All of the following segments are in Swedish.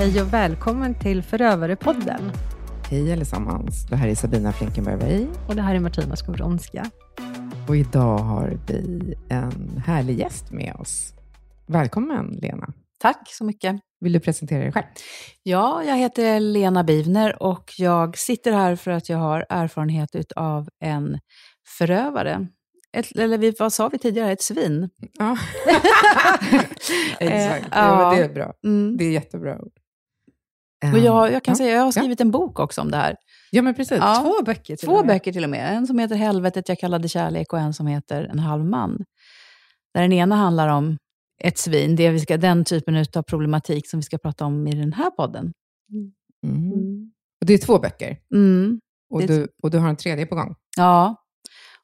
Hej och välkommen till Förövarepodden. Hej allesammans. Det här är Sabina Flinkenberg. Och det här är Martina Skowronska. Och idag har vi en härlig gäst med oss. Välkommen Lena. Tack så mycket. Vill du presentera dig själv? Ja, jag heter Lena Bivner och jag sitter här för att jag har erfarenhet av en förövare. Ett, eller vad sa vi tidigare? Ett svin. Ja, exakt. Eh, ja, men ja. det är bra. Mm. Det är jättebra ord. Och jag, jag kan ja. säga, jag har skrivit en bok också om det här. Ja, men precis. Ja. Två böcker till Två och med. böcker till och med. En som heter Helvetet jag kallade kärlek och en som heter En halv man. Där den ena handlar om ett svin, det vi ska, den typen av problematik som vi ska prata om i den här podden. Mm. Och det är två böcker. Mm. Och du, och du har en tredje på gång. Ja,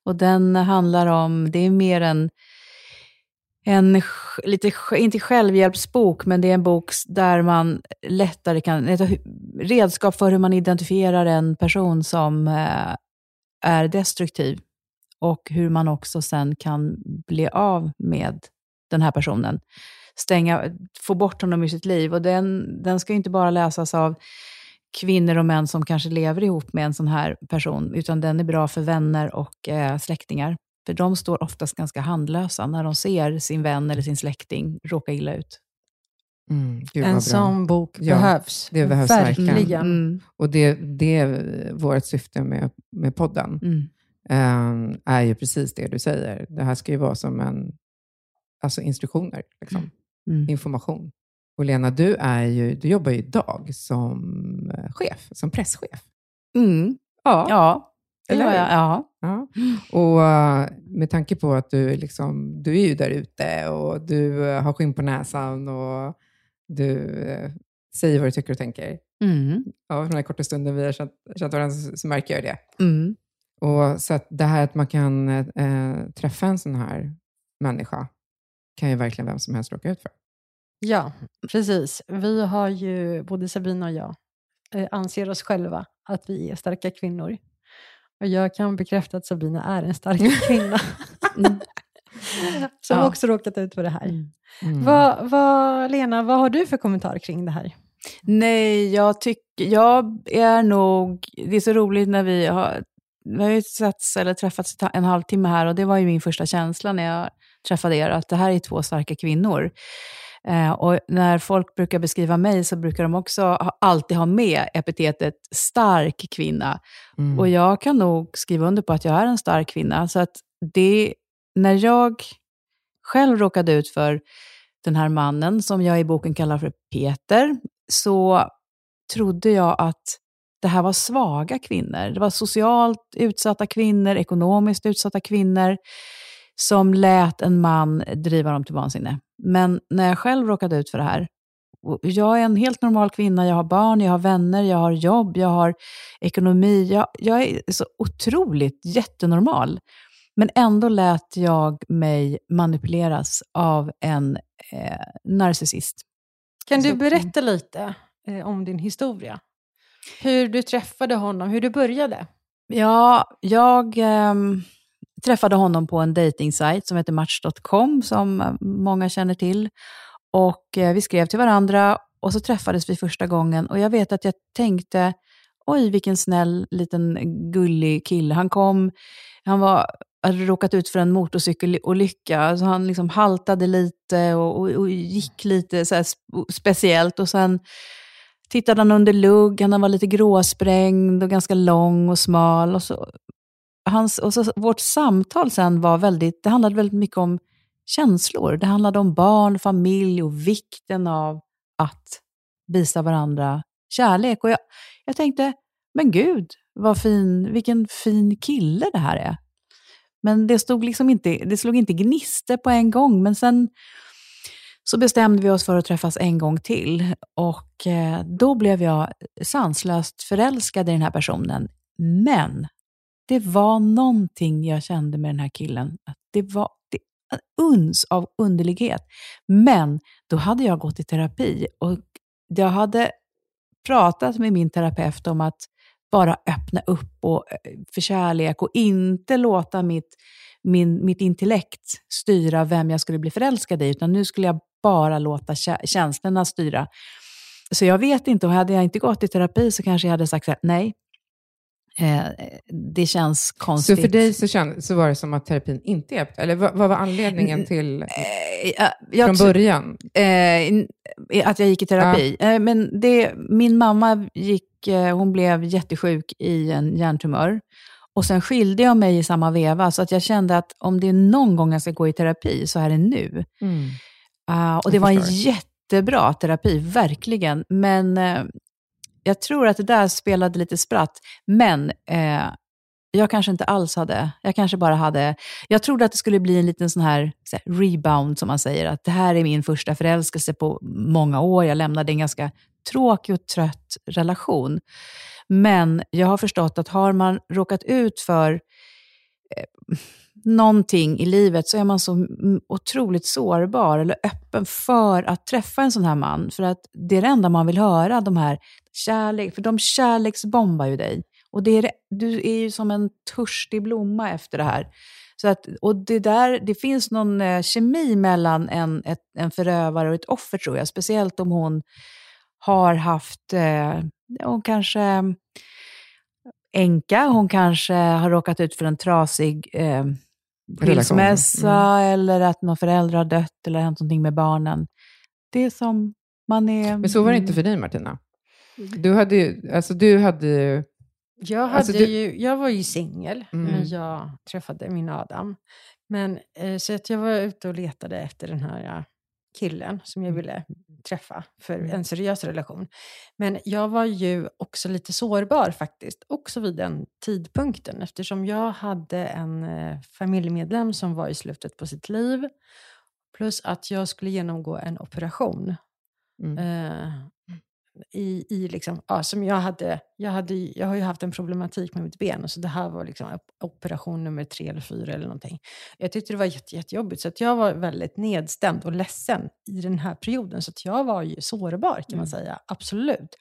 och den handlar om, det är mer en, en lite, inte självhjälpsbok, men det är en bok där man lättare kan, ett redskap för hur man identifierar en person som eh, är destruktiv och hur man också sen kan bli av med den här personen. Stänga, få bort honom ur sitt liv. Och den, den ska ju inte bara läsas av kvinnor och män som kanske lever ihop med en sån här person, utan den är bra för vänner och eh, släktingar. För de står oftast ganska handlösa när de ser sin vän eller sin släkting råka illa ut. Mm. En sån bok Ja, behövs. det behövs verkligen. verkligen. Mm. Och det, det är vårt syfte med, med podden. Mm. eh, är ju precis det du säger. Det här ska ju vara som en, alltså instruktioner, liksom. Mm. information. Och Lena, du, är ju, du jobbar ju idag som eh, chef, som presschef. Mm. Ja. Ja, Eller jag. Ja. Ja. Och eh, med tanke på att du, liksom, du är ju där ute och du eh, har skinn på näsan och du eh, säger vad du tycker och tänker. Mm. Ja, den här korta stunden vi har känt, känt varandra så, så märker jag det. Mm. Och så att det här att man kan eh, träffa en sån här människa kan ju verkligen vem som helst råka ut för. Ja, precis. Vi har ju, både Sabina och jag, eh, anser oss själva att vi är starka kvinnor. Och jag kan bekräfta att Sabina är en stark kvinna. Mm. Som Ja. också råkat ut för det här. Mm. Mm. Vad, vad, Lena, vad har du för kommentar kring det här? Nej, jag tycker, jag är nog, det är så roligt när vi har, vi har ju setts eller träffats en halvtimme här och det var ju min första känsla när jag träffade er, att det här är två starka kvinnor. Eh, och när folk brukar beskriva mig så brukar de också ha, alltid ha med epitetet stark kvinna. Mm. Och jag kan nog skriva under på att jag är en stark kvinna. Så att det, när jag själv råkade ut för den här mannen, som jag i boken kallar för Peter, så trodde jag att det här var svaga kvinnor. Det var socialt utsatta kvinnor, ekonomiskt utsatta kvinnor, som lät en man driva dem till vansinne. Men när jag själv råkade ut för det här, jag är en helt normal kvinna, jag har barn, jag har vänner, jag har jobb, jag har ekonomi. Jag, jag är så otroligt jättenormal. Men ändå lät jag mig manipuleras av en eh, narcissist. Kan du Så- berätta lite eh, om din historia? Hur du träffade honom, hur du började? Ja, jag ehm, träffade honom på en dejtingsajt som heter Match.com, som eh, många känner till. Och eh, vi skrev till varandra och så träffades vi första gången. Och jag vet att jag tänkte, oj vilken snäll liten gullig kille. Han kom, han var, hade råkat ut för en motorcykelolycka, så han liksom haltade lite och, och, och gick lite så här speciellt. Och sen tittade han under lugg, han var lite gråsprängd och ganska lång och smal. Och så, hans, och så, vårt samtal sen var väldigt, det handlade väldigt mycket om känslor. Det handlade om barn, familj och vikten av att visa varandra kärlek. Och jag, jag tänkte, men gud, vad fin, vilken fin kille det här är. Men det, stod liksom inte, det slog inte gnister på en gång. Men sen så bestämde vi oss för att träffas en gång till. Och eh, då blev jag sanslöst förälskad i den här personen. Men det var någonting jag kände med den här killen. Att det var det, en uns av underlighet. Men då hade jag gått i terapi och jag hade pratat med min terapeut om att bara öppna upp och, eh, för kärlek och inte låta mitt, min, mitt intellekt styra vem jag skulle bli förälskad i, utan nu skulle jag bara låta känslorna styra. så jag vet inte, och hade jag inte gått i terapi så kanske jag hade sagt så här, nej, eh, det känns konstigt. Så för dig så, känd, så var det som att terapin inte hjälpte? Eller vad, vad var anledningen till, Eh, jag från början? Eh, in- att jag gick i terapi. Eh, men det, min mamma gick, eh, hon blev jättesjuk i en hjärntumör. Och sen skilde jag mig i samma veva, så att jag kände att om det är någon gång jag ska gå i terapi så är det nu. Mm. Ah, och det var en jättebra terapi, verkligen. Men eh, jag tror att det där spelade lite spratt. Men eh, jag kanske inte alls hade, jag kanske bara hade, jag trodde att det skulle bli en liten sån här, så här rebound som man säger, att det här är min första förälskelse på många år. Jag lämnade en ganska tråkig och trött relation. Men jag har förstått att har man råkat ut för eh, någonting i livet så är man så otroligt sårbar eller öppen för att träffa en sån här man. För att det är det enda man vill höra, de här kärlek, för de kärleksbombar ju dig. Och det är du är ju som en törstig blomma efter det här. Så att, och det, där, det finns någon eh, kemi mellan en, ett, en förövare och ett offer tror jag. Speciellt om hon har haft, eh, hon kanske änka, hon kanske har råkat ut för en trasig eh, skilsmässa eller att någon förälder har dött eller hänt någonting med barnen. Det är som man är... Men så var det inte för dig Martina. Du hade ju, alltså du hade ju, Jag, hade Alltså, du- ju, jag var ju singel Mm. när jag träffade min Adam. Men, eh, så att jag var ute och letade efter den här killen som jag ville träffa för en seriös relation. Men jag var ju också lite sårbar faktiskt, också vid den tidpunkten eftersom jag hade en eh, familjemedlem som var i slutet på sitt liv. Plus att jag skulle genomgå en operation mm. eh, i, i liksom, ja, som jag hade, jag hade, jag har ju haft en problematik med mitt ben, och så det här var liksom op- operation nummer tre eller fyra eller någonting. Jag tyckte det var jätte, jättejobbigt, så att jag var väldigt nedstämd och ledsen i den här perioden, så att jag var ju sårbar kan man säga, absolut.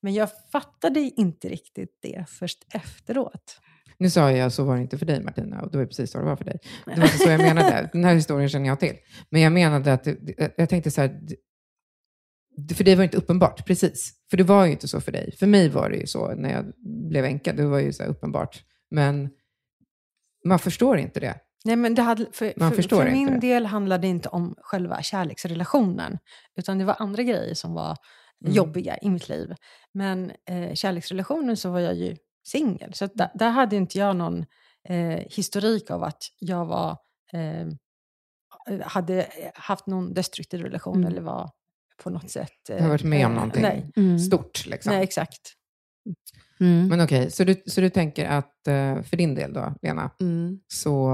Men jag fattade inte riktigt det först efteråt. Nu sa jag så var det inte för dig Martina, och det var precis så det var för dig. Det var inte så jag menade. Den här historien känner jag till. Men jag menade att, jag tänkte så här, för dig var det inte uppenbart, precis. För det var ju inte så för dig. För mig var det ju så när jag blev änka, det var ju så uppenbart. Men man förstår inte det. Nej, men det hade, för, Man för, förstår för min det. del handlade det inte om själva kärleksrelationen, utan det var andra grejer som var Mm. jobbiga i mitt liv. Men eh, kärleksrelationen så var jag ju singel, så där, där hade inte jag någon eh, historik av att jag var, eh, hade haft någon destruktiv relation Mm. eller var på något sätt... Jag har varit med om eh, någonting Nej, Mm. stort. Liksom. nej exakt. Mm. Men okej, så, du, så du tänker att eh, för din del då, Lena, Mm. så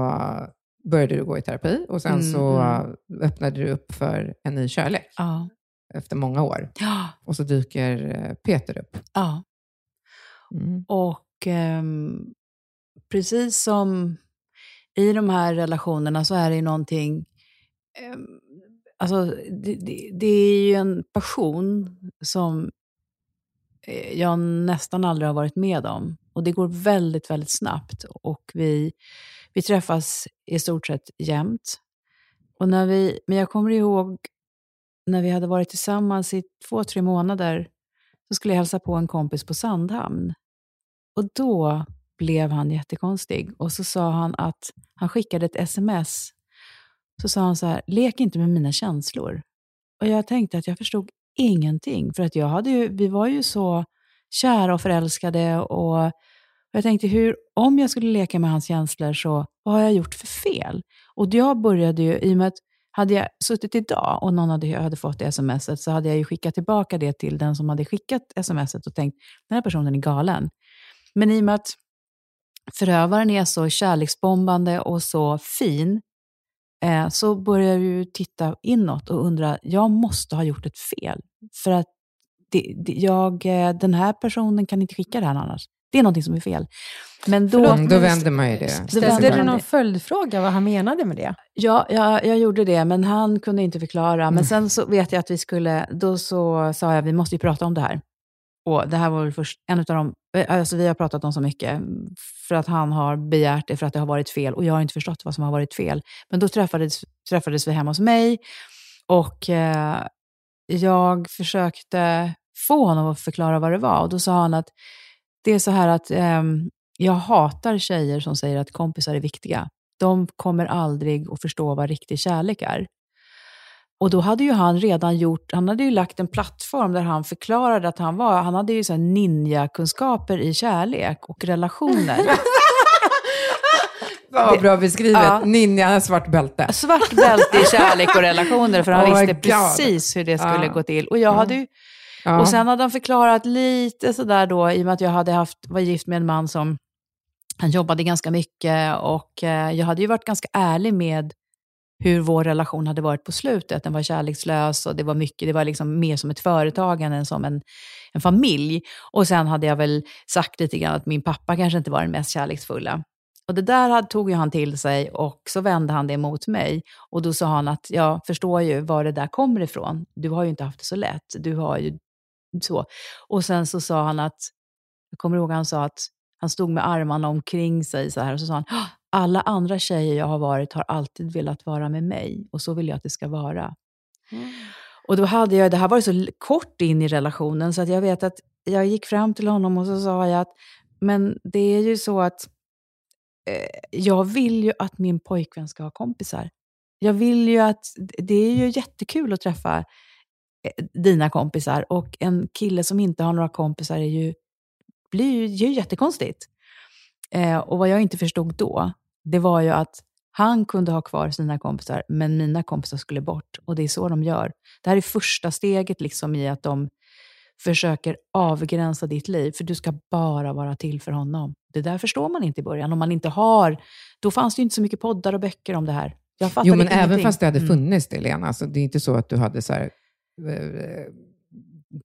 började du gå i terapi och sen Mm, så mm. öppnade du upp för en ny kärlek Ja. efter många år. Ja. Och så dyker eh, Peter upp. ja. Mm. Och ehm, precis som i de här relationerna så är det ju någonting... ehm, alltså, det, det, det är ju en passion som eh, jag nästan aldrig har varit med om. Och det går väldigt, väldigt snabbt. Och vi, vi träffas i stort sett jämt. Och när vi, men jag kommer ihåg när vi hade varit tillsammans i två, tre månader så skulle jag hälsa på en kompis på Sandhamn. Och då blev han jättekonstig. Och så sa han att han skickade ett sms. Så sa han så här, lek inte med mina känslor. Och jag tänkte att jag förstod ingenting. För att jag hade ju, vi var ju så kära och förälskade. Och jag tänkte, hur, om jag skulle leka med hans känslor, så vad har jag gjort för fel? Och jag började ju, i och med att hade jag suttit idag och någon hade, hade fått det smset, så hade jag ju skickat tillbaka det till den som hade skickat smset och tänkt, den här personen är galen. Men i och med att förövaren är så kärleksbombande och så fin, eh, så börjar jag ju titta inåt och undra, jag måste ha gjort ett fel. För att det, det, jag, eh, den här personen kan inte skicka det här annars. Det är någonting som är fel. Men då, Förlåt, Mm, då vänder man ju det. Ställde du någon följdfråga vad han menade med det? Ja, jag, jag gjorde det, men han kunde inte förklara. Mm. Men sen så vet jag att vi skulle, då så sa jag, vi måste ju prata om det här. Och det här var väl först en av de, eh, alltså vi har pratat om så mycket, för att han har begärt det för att det har varit fel, och jag har inte förstått vad som har varit fel. Men då träffades, träffades vi hemma hos mig, och eh, jag försökte få honom att förklara vad det var. Och då sa han att det är så här att eh, jag hatar tjejer som säger att kompisar är viktiga. De kommer aldrig att förstå vad riktig kärlek är. Och då hade ju han redan gjort, han hade ju lagt en plattform där han förklarade att han var, han hade ju så ninja-kunskaper i kärlek och relationer. Vad bra beskrivet. Ja. Ninja, svart bälte. Svart bälte i kärlek och relationer, för han Oh visste precis hur det skulle Ja. gå till. Och jag hade ju. Och sen hade han förklarat lite sådär då, i och med att jag hade haft, var gift med en man som han jobbade ganska mycket och eh, jag hade ju varit ganska ärlig med hur vår relation hade varit på slutet. Den var kärlekslös och det var mycket, det var liksom mer som ett företagande än som en, en familj. Och sen hade jag väl sagt lite grann att min pappa kanske inte var den mest kärleksfulla. Och det där tog ju han till sig och så vände han det mot mig. Och då sa han att jag förstår ju var det där kommer ifrån. Du har ju inte haft det så lätt. Du har ju så. Och sen så sa han att, jag kommer ihåg han sa att han stod med armarna omkring sig så här och så sa han, alla andra tjejer jag har varit har alltid velat vara med mig och så vill jag att det ska vara. Och då hade jag, det här var så kort in i relationen så att jag vet att jag gick fram till honom och så sa jag att, men det är ju så att eh, jag vill ju att min pojkvän ska ha kompisar. Jag vill ju att, det är ju jättekul att träffa eh, dina kompisar och en kille som inte har några kompisar är ju, blir ju, är ju jättekonstigt. Eh, och vad jag inte förstod då, det var ju att han kunde ha kvar sina kompisar, men mina kompisar skulle bort. Och det är så de gör. Det här är första steget liksom i att de försöker avgränsa ditt liv, för du ska bara vara till för honom. Det där förstår man inte i början. Om man inte har, då fanns det ju inte så mycket poddar och böcker om det här. Jag fattade Jo, men även ingenting. fast det hade Mm. funnits det, Lena, alltså, det är inte så att du hade så här... eh,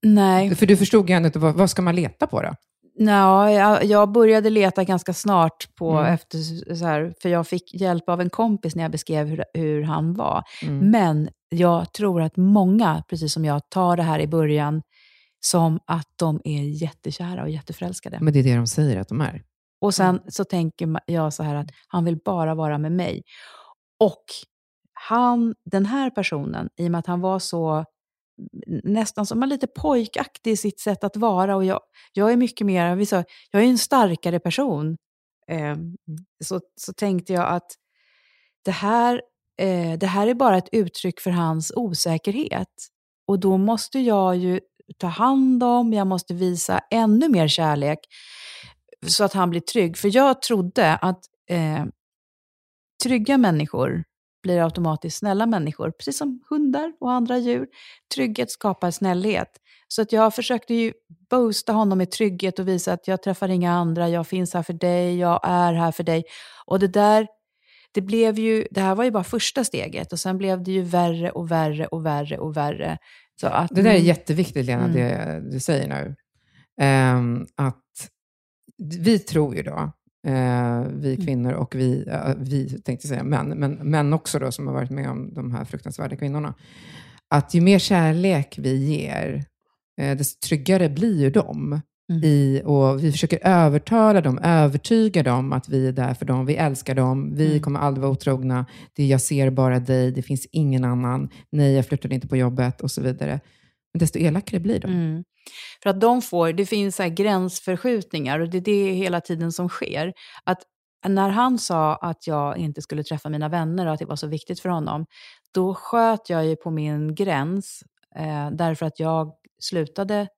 Nej. För du förstod ju ändå inte, vad, vad ska man leta på då? Nå, jag, jag började leta ganska snart, på, Mm. efter, så här, för jag fick hjälp av en kompis när jag beskrev hur, hur han var. Mm. Men jag tror att många, precis som jag, tar det här i början som att de är jättekära och jätteförälskade. Men det är det de säger att de är. Och sen så tänker jag så här att han vill bara vara med mig. Och han, den här personen, i och med att han var så nästan som man lite pojkaktig i sitt sätt att vara och jag, jag är mycket mer, vi sa, jag är en starkare person. Eh, så, så tänkte jag att det här, eh, det här är bara ett uttryck för hans osäkerhet. Och då måste jag ju ta hand om, jag måste visa ännu mer kärlek så att han blir trygg. För jag trodde att eh, trygga människor blir automatiskt snälla människor, precis som hundar och andra djur. Trygghet skapar snällhet. Så att jag försökte ju boosta honom med trygghet och visa att jag träffar inga andra, jag finns här för dig, jag är här för dig. Och det där, det blev ju, det här var ju bara första steget och sen blev det ju värre och värre och värre och värre. Så att, Det där är jätteviktigt, Lena, Mm. det du säger nu. Ehm, att vi tror ju då, eh, vi Mm. kvinnor och vi, ja, vi tänkte säga män, men män också då som har varit med om de här fruktansvärda kvinnorna, att ju mer kärlek vi ger, eh, desto tryggare blir ju de. Mm. I, och vi försöker övertala dem, övertyga dem att vi är där för dem, vi älskar dem, vi Mm. kommer aldrig vara otrogna, det är, jag ser bara dig, det finns ingen annan, nej jag flyttar inte på jobbet och så vidare. Desto elakare blir de. Mm. För att de får, det finns så här gränsförskjutningar och det är det hela tiden som sker. Att när han sa att jag inte skulle träffa mina vänner och att det var så viktigt för honom, då sköt jag ju på min gräns eh, därför att jag slutade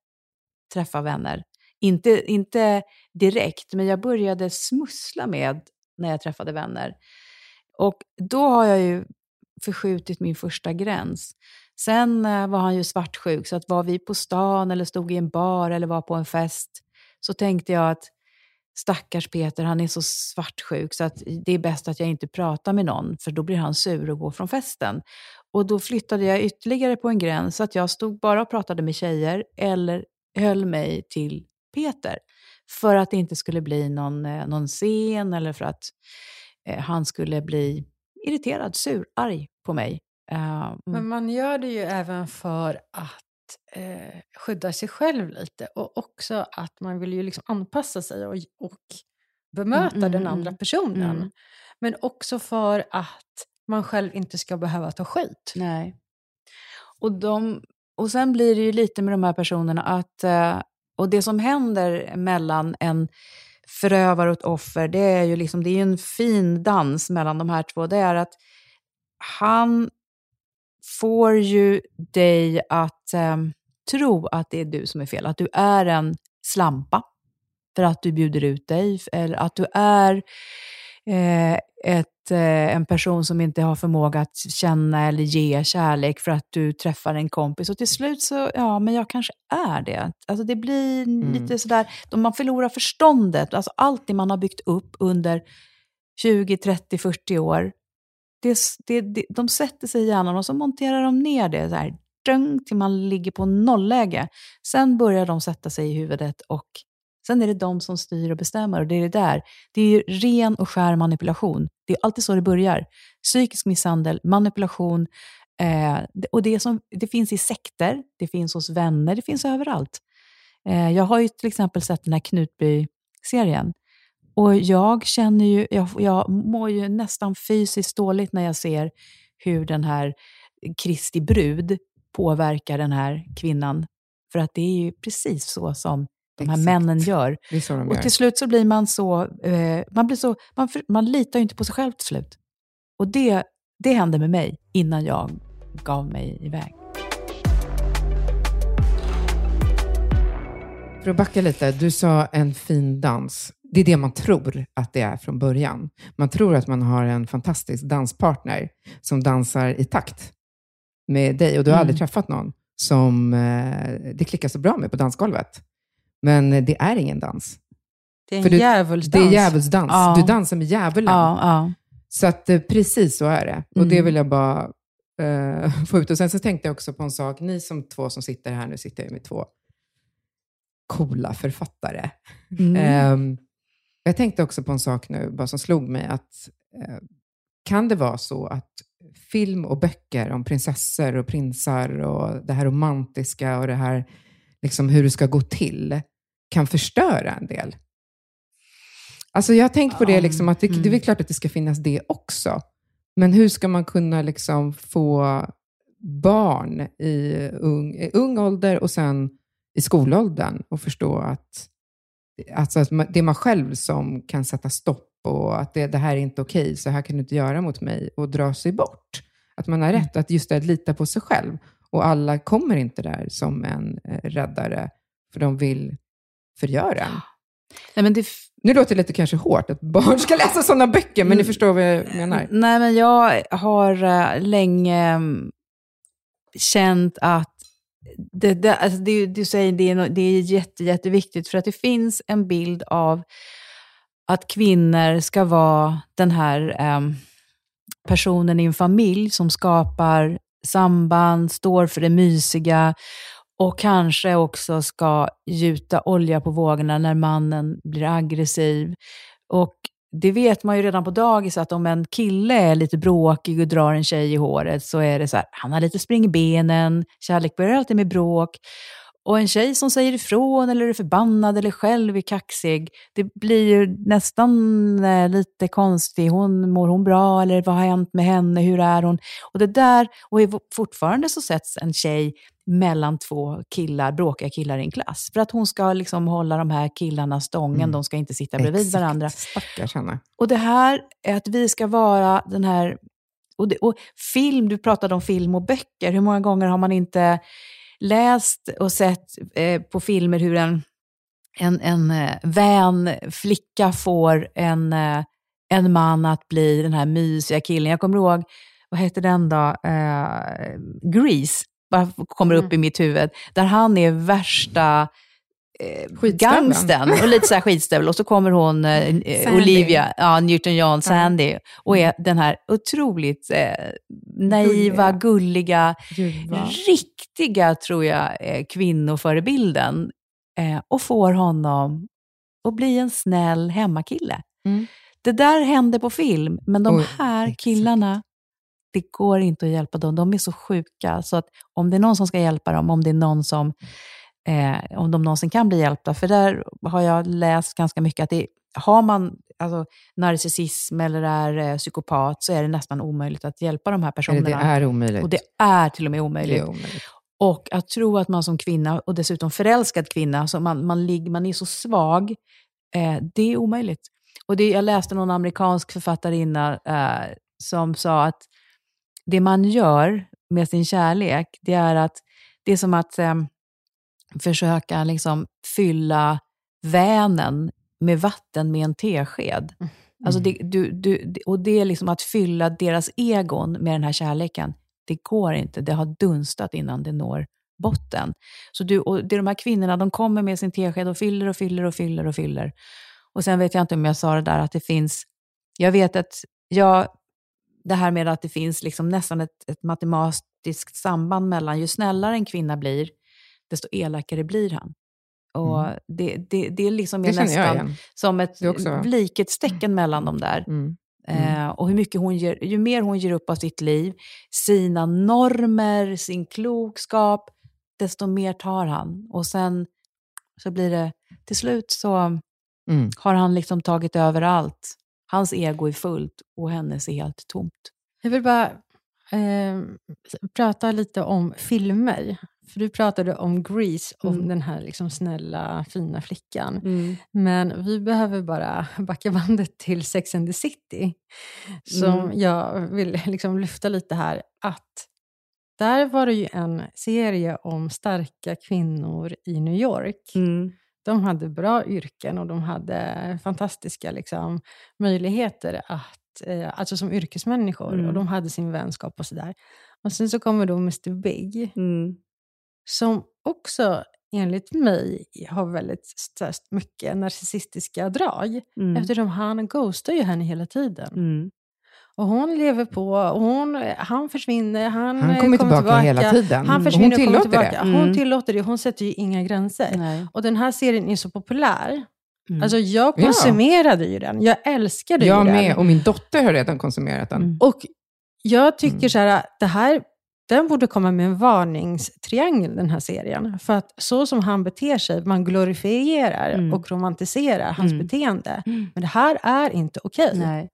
träffa vänner. Inte, inte direkt, men jag började smussla med när jag träffade vänner. Och då har jag ju förskjutit min första gräns. Sen eh, var han ju svartsjuk, så att var vi på stan eller stod i en bar eller var på en fest, så tänkte jag att stackars Peter, han är så svartsjuk så att det är bäst att jag inte pratar med någon, för då blir han sur och går från festen. Och då flyttade jag ytterligare på en gräns, så att jag stod bara och pratade med tjejer eller höll mig till Peter. För att det inte skulle bli någon, eh, någon scen eller för att eh, han skulle bli irriterad, sur, arg på mig. Mm. Men man gör det ju även för att eh, skydda sig själv lite och också att man vill ju liksom anpassa sig och, och bemöta Mm, mm, den mm, andra personen. mm. Men också för att man själv inte ska behöva ta skit. Nej. Och, de, och sen blir det ju lite med de här personerna att, eh, och det som händer mellan en förövare och ett offer, det är ju liksom, det är en fin dans mellan de här två. Det är att han får ju dig att eh, tro att det är du som är fel, att du är en slampa för att du bjuder ut dig, eller att du är eh, ett, eh, en person som inte har förmåga att känna eller ge kärlek för att du träffar en kompis. Och till slut så, ja, men jag kanske är det. Alltså det blir Mm. lite sådär, man förlorar förståndet. Alltså allt det man har byggt upp under 20, 30, 40 år, det, det, det, de sätter sig i hjärnan och så monterar de ner det så här, till man ligger på nollläge. Sen börjar de sätta sig i huvudet och sen är det de som styr och bestämmer. Och det är det där. Det är ju ren och skär manipulation. Det är alltid så det börjar. Psykisk misshandel, manipulation. Eh, det- och det, som, det finns i sekter, det finns hos vänner, det finns överallt. Eh, jag har ju till exempel sett den här Knutby-serien. Och jag känner ju, jag, jag mår ju nästan fysiskt dåligt när jag ser hur den här Kristi brud påverkar den här kvinnan. För att det är ju precis så som de här Exakt. männen gör. Och gör. till slut så blir man så, eh, man, blir så man, man litar ju inte på sig själv till slut. Och det, det hände med mig innan jag gav mig iväg. För att backa lite, du sa en fin dans. Det är det man tror att det är från början. Man tror att man har en fantastisk danspartner som dansar i takt med dig. Och du har Mm. aldrig träffat någon som eh, det klickar så bra med på dansgolvet. Men det är ingen dans. Det är en djävulsdans. Det är djävulsdans. Ja. Du dansar med djävulen. Ja, ja. Så att eh, precis så är det. Och det Mm. vill jag bara eh, få ut. Och sen så tänkte jag också på en sak. Ni som två som sitter här, nu sitter jag med två coola författare. Mm. Ehm, jag tänkte också på en sak nu, bara som slog mig, att eh, kan det vara så att film och böcker om prinsessor och prinsar och det här romantiska och det här liksom hur det ska gå till kan förstöra en del? Alltså jag har tänkt på det, liksom, att det, mm. det är väl klart att det ska finnas det också. Men hur ska man kunna liksom få barn i ung, i ung ålder och sen i skolåldern och förstå att, alltså att det är man själv som kan sätta stopp och att det, det här är inte okej, så här kan du inte göra mot mig och dra sig bort. Att man har rätt att just det, att lita på sig själv. Och alla kommer inte där som en eh, räddare, för de vill förgöra. Nej, men det, Nu låter det lite kanske hårt att barn ska läsa sådana böcker, men ni Mm. förstår vad jag menar. Nej, men jag har eh, länge mm, känt att det, det, alltså det, du säger det är, det är jätte, jätteviktigt, för att det finns en bild av att kvinnor ska vara den här ehm, personen i en familj som skapar samband, står för det mysiga och kanske också ska gjuta olja på vågorna när mannen blir aggressiv. Och det vet man ju redan på dagis att om en kille är lite bråkig och drar en tjej i håret så är det så här, han har lite spring i benen, kärlek börjar alltid med bråk. Och en tjej som säger ifrån eller är förbannad eller själv är kaxig, det blir ju nästan eh, lite konstigt. Hon, mår hon bra eller vad har hänt med henne? Hur är hon? Och det där, och fortfarande så sätts en tjej mellan två killar, bråkiga killar i en klass. För att hon ska liksom hålla de här killarna stången, Mm. de ska inte sitta bredvid Exakt. varandra. Stackars Hanna. Och det här är att vi ska vara den här... Och, det, och film, du pratade om film och böcker. Hur många gånger har man inte läst och sett eh, på filmer hur en, en, en eh, vän flicka får en, eh, en man att bli den här mysiga killen. Jag kommer ihåg, vad heter den då? Eh, Grease, bara kommer upp Mm. i mitt huvud. Där han är värsta eh, gangsten och lite så här skitstövel. Och så kommer hon, eh, eh, Sandy. Olivia, ja, Newton-John, Sandy, och är den här otroligt eh, naiva, gulliga, Ljuva. riktiga, tror jag, eh, kvinnoförebilden. Eh, och får honom att bli en snäll hemmakille. Mm. Det där händer på film, men de Oj, här killarna, det går inte att hjälpa dem. De är så sjuka, så att om det är någon som ska hjälpa dem, om det är någon som, eh, om de någonsin kan bli hjälpta, för där har jag läst ganska mycket att det, har man alltså, narcissism eller är eh, psykopat så är det nästan omöjligt att hjälpa de här personerna. det är omöjligt. och det är till och med Det omöjligt. är omöjligt. Och att tro att man som kvinna, och dessutom förälskad kvinna, så man, man, ligger, man är så svag, eh, det är omöjligt. Och det, jag läste någon amerikansk författarinna eh, som sa att det man gör med sin kärlek, det är att det är som att eh, försöka liksom fylla vänen med vatten med en tesked. Mm. Alltså det, du, du, och det är liksom att fylla deras egon med den här kärleken. Det går inte, det har dunstat innan det når botten. Så du, och det är de här kvinnorna, de kommer med sin tesked och fyller och fyller och fyller och fyller. Och sen vet jag inte om jag sa det där att det finns, jag vet att jag, det här med att det finns liksom nästan ett, ett matematiskt samband mellan ju snällare en kvinna blir, desto elakare blir han. Och Mm. det, det, det är liksom Det nästan som ett likhetstecken mellan dem där. Mm. Mm. Eh, och hur mycket hon ger, ju mer hon ger upp av sitt liv, sina normer, sin klokskap, desto mer tar han. Och sen så blir det, till slut så Mm. har han liksom tagit över allt. Hans ego är fullt och hennes är helt tomt. Jag vill bara eh, prata lite om filmer. För du pratade om Grease, om Mm. den här liksom snälla, fina flickan. Men vi behöver bara backa bandet till Sex and the City. Som Mm. jag vill liksom lyfta lite här. Att där var det ju en serie om starka kvinnor i New York. Mm. De hade bra yrken och de hade fantastiska liksom, möjligheter att, eh, alltså som yrkesmänniskor. Mm. Och de hade sin vänskap och sådär. Och sen så kommer då Mr Big, Mm. som också enligt mig har väldigt mycket narcissistiska drag. Mm. Eftersom han ghostar ju henne hela tiden. Och hon lever på, och hon, han försvinner, han, Han eh, kommer tillbaka, hela tiden. Han försvinner hon kommer tillåter tillbaka. det. Hon Mm. tillåter det, hon sätter ju inga gränser. Nej. Och den här serien är så populär. Mm. Alltså jag Ja. konsumerade ju den. Jag älskade Jag ju med, den. och min dotter har redan konsumerat den. Mm. Och jag tycker Mm. så här, det här, den borde komma med en varningstriangel, den här serien. För att så som han beter sig, man glorifierar Mm. och romantiserar hans Mm. beteende. Mm. Men det här är inte okej. Nej.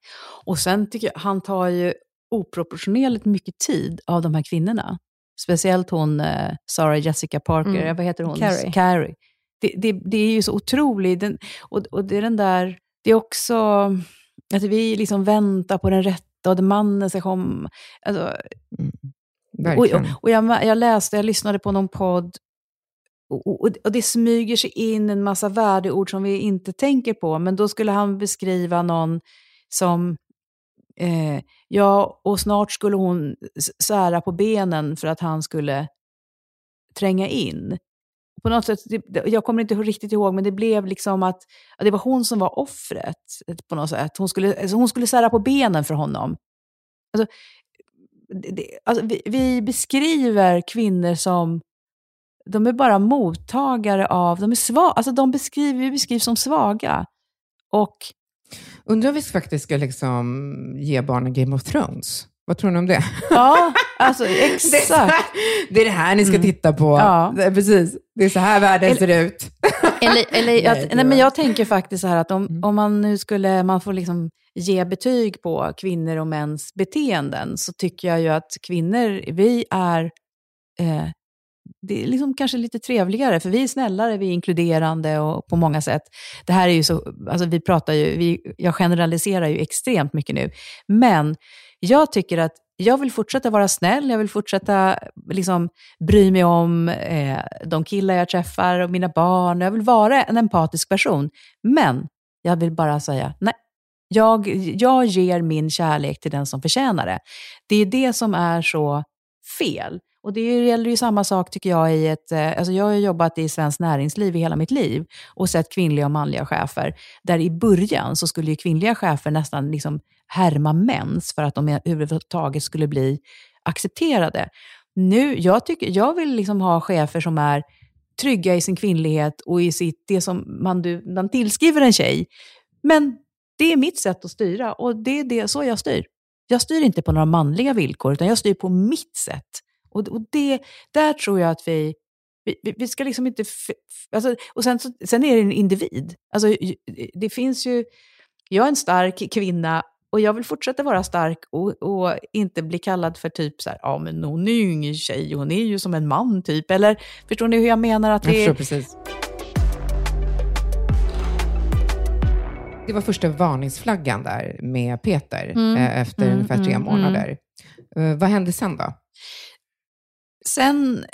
Och sen tycker jag, han tar ju oproportionerligt mycket tid av de här kvinnorna. Speciellt hon, eh, Sarah Jessica Parker, Mm. vad heter hon? Carrie. Carrie. Det, det, det är ju så otroligt. Den, och, och det är den där, det är också att vi liksom väntar på den rätta och mannen ska komma. Alltså, och, Verkligen. och, och jag, jag läste, jag lyssnade på någon podd och, och, och det smyger sig in en massa värdeord som vi inte tänker på. Men då skulle han beskriva någon som, eh, ja, och snart skulle hon sära på benen för att han skulle tränga in. På något sätt, det- jag kommer inte riktigt ihåg, men det blev liksom att, att det var hon som var offret på något sätt. Hon skulle, alltså hon skulle sära på benen för honom. Alltså, det, alltså vi, vi beskriver kvinnor som, de är bara mottagare av, de är svaga, alltså de beskriver, vi beskrivs som svaga. Och Undrar om vi faktiskt ska liksom ge barnen Game of Thrones? Vad tror ni om det? ja, alltså Det är, här, exakt. det är det här ni ska Mm. titta på. Ja. Precis. Det är så här världen Eller- ser ut. Eller, eller Nej, att, nej, men jag tänker faktiskt så här att om, Mm. om man nu skulle, man får liksom ge betyg på kvinnor och mäns beteenden, så tycker jag ju att kvinnor, vi är, eh, det är liksom kanske lite trevligare, för vi är snällare, vi är inkluderande och på många sätt. Det här är ju så, alltså vi pratar ju, vi, jag generaliserar ju extremt mycket nu, men jag tycker att jag vill fortsätta vara snäll, jag vill fortsätta liksom, bry mig om eh, de killar jag träffar och mina barn. Jag vill vara en empatisk person. Men jag vill bara säga, nej, jag, jag ger min kärlek till den som förtjänar det. Det är det som är så fel. Och det gäller ju samma sak tycker jag i ett, eh, alltså jag har jobbat i svenskt näringsliv i hela mitt liv och sett kvinnliga och manliga chefer. Där i början så skulle ju kvinnliga chefer nästan liksom härma mäns för att de överhuvudtaget skulle bli accepterade. Nu, jag, tycker, jag vill liksom ha chefer som är trygga i sin kvinnlighet och i sitt, det som man, du, man tillskriver en tjej. Men det är mitt sätt att styra och det är det, så jag styr. Jag styr inte på några manliga villkor, utan jag styr på mitt sätt. Och, och det, där tror jag att vi, vi, vi- ska liksom inte... f- f- Alltså, och sen, så, sen är det en individ. Alltså, det finns ju... Jag är en stark kvinna och jag vill fortsätta vara stark och, och inte bli kallad för typ så här, ja men hon är ju ingen tjej, hon är ju som en man typ. Eller förstår ni hur jag menar? att det är... precis. Det var första varningsflaggan där med Peter Mm, eh, efter mm, ungefär tre mm, månader. Eh, vad hände sen då? Sen,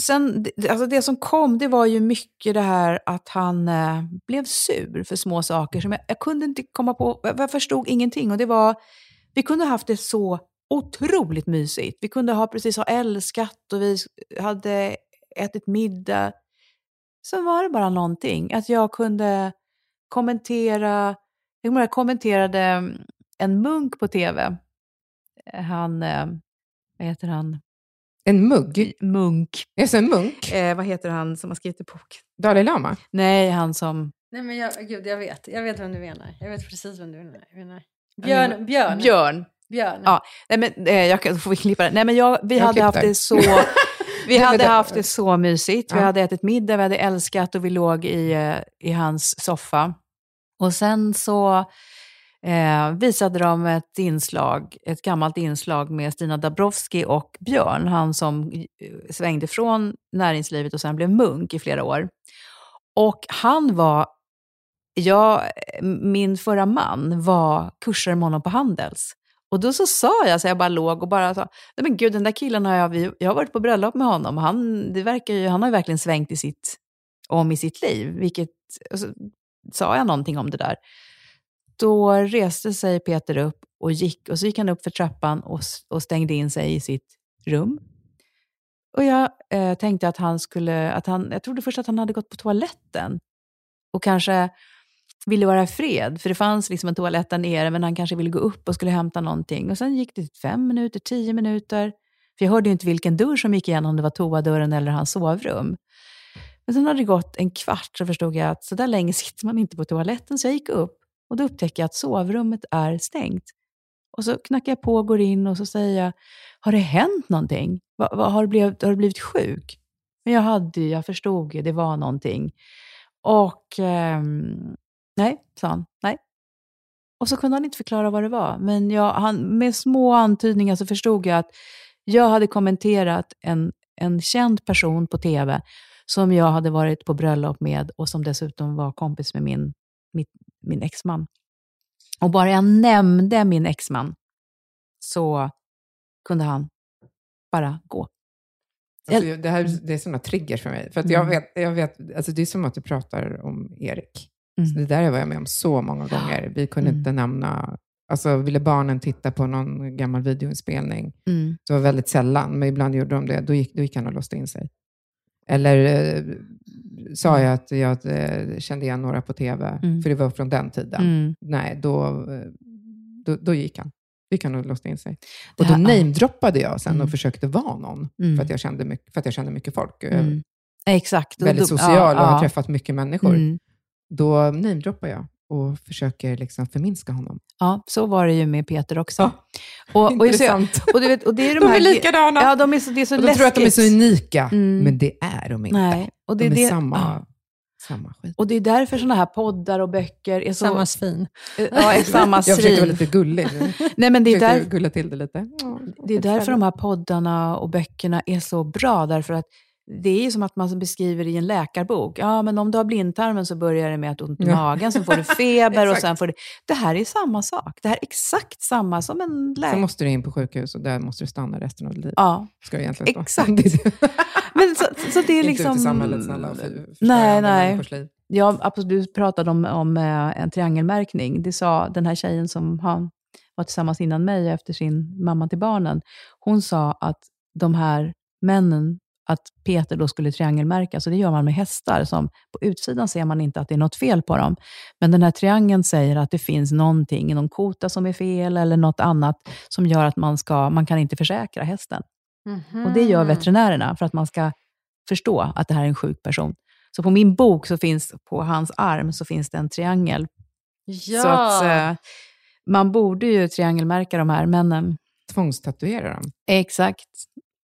sen alltså det som kom, det var ju mycket det här att han eh, blev sur för små saker som jag, jag kunde inte komma på, jag, jag förstod ingenting. Och det var, vi kunde ha haft det så otroligt mysigt. Vi kunde ha precis ha älskat och vi hade ätit middag. Sen var det bara någonting, att jag kunde kommentera, jag kommenterade mm, en munk på tv. Eh, han, eh, vad heter han? En mugg? Munk. Alltså en munk? Eh, vad heter han som har skrivit boken? Dalai Lama? Nej, han som... Nej men jag, gud, jag vet. Jag vet vem du menar. Jag vet precis vem du menar. Björn. Björn. Björn. Björn. Ja, nej men eh, jag kan, får vi klippa det. Nej men jag, vi Jag hade haft det så... Vi hade haft det så mysigt. Vi Ja. hade ätit middag, vi hade älskat och vi låg i, eh, i hans soffa. Och sen så eh, visade de ett inslag, ett gammalt inslag med Stina Dabrowski och Björn, han som eh, svängde från näringslivet och sen blev munk i flera år. Och han var, jag, eh, min förra man var kursare med honom på Handels. Och då så sa jag, så jag bara låg och bara sa, nej men gud den där killen har jag, jag har varit på bröllop med honom. Han, det verkar ju, han har ju verkligen svängt i sitt, om i sitt liv. Vilket, och så sa jag någonting om det där. Då reste sig Peter upp och gick, och så gick han upp för trappan och, och stängde in sig i sitt rum. Och jag eh, tänkte att han skulle, att han, jag trodde först att han hade gått på toaletten. Och kanske ville vara i fred, för det fanns liksom en toalett där nere, men han kanske ville gå upp och skulle hämta någonting. Och sen gick det typ fem minuter, tio minuter. För jag hörde ju inte vilken dörr som gick igen, om det var toadörren eller hans sovrum. Men sen hade det gått en kvart så förstod jag att så där länge sitter man inte på toaletten, så jag gick upp. Och då upptäcker jag att sovrummet är stängt. Och så knackar jag på och går in och så säger jag, har det hänt någonting? Va, va, har, du blivit, har du blivit sjuk? Men jag hade jag förstod ju, det var någonting. Och eh, nej, sa han, nej. Och så kunde han inte förklara vad det var. Men jag, han, med små antydningar så förstod jag att jag hade kommenterat en, en känd person på tv som jag hade varit på bröllop med och som dessutom var kompis med min, mitt, min exman. Och bara jag nämnde min exman så kunde han bara gå. Alltså, det, här, det är sådana triggers för mig. För att jag vet, jag vet, alltså det är som att du pratar om Erik. Mm. Det där var jag med om så många gånger. Vi kunde Mm. inte nämna... Alltså, ville barnen titta på någon gammal videoinspelning, Mm. det var väldigt sällan, men ibland gjorde de det. Då gick, då gick han och låste in sig. Eller eh, sa jag att jag eh, kände igen några på tv, Mm. för det var från den tiden. Mm. Nej, då, eh, då, då gick han. Gick han och låste in sig. Och då namedroppade jag sen Mm. och försökte vara någon, Mm. för, att jag kände mycket, för att jag kände mycket folk. Mm. Exakt. Väldigt social och ja, har ja. träffat mycket människor. Mm. Då namedroppar jag och försöker liksom förminska honom. Ja, så var det ju med Peter också. Ja, och, och, just, Intressant. och, du vet, och det är de, De här... är likadana. Ja, de är så, det är så och de läskigt. tror att de är så unika, Mm. men det är de inte. Nej, och det, de är det, samma, ja. samma skit. Och det är därför sådana här poddar och böcker är så... Samma svin. Ja, är samma Jag försökte vara svin. lite gullig. Nej, men det är, Jag försökte där, gulla till det lite. Ja, det är därför de här poddarna och böckerna är så bra. Därför att det är ju som att man beskriver i en läkarbok. Ja, men om du har blindtarmen så börjar det med att du ont i magen, sen får du feber och sen får du... Det här är samma sak. Det här är exakt samma som en Sen läkare. måste du in på sjukhus och där måste du stanna resten av ditt liv. Ja, Ska det egentligen stå. Exakt. Men så, så det är Inte liksom... ut i samhället snälla och Nej, nej. liv. Ja, absolut. Du pratade om, om eh, en triangelmärkning. Det sa den här tjejen som han var tillsammans innan mig efter sin mamma till barnen. Hon sa att de här männen, att Peter då skulle triangelmärka, så det gör man med hästar. Som på utsidan ser man inte att det är något fel på dem. Men den här triangeln säger att det finns någonting, någon kota som är fel eller något annat som gör att man, ska, man kan inte försäkra hästen. Och det gör veterinärerna för att man ska förstå att det här är en sjuk person. Så på min bok, så finns, på hans arm, så finns det en triangel. Ja. Så att eh, man borde ju triangelmärka de här männen. Tvångstatuera dem. Exakt.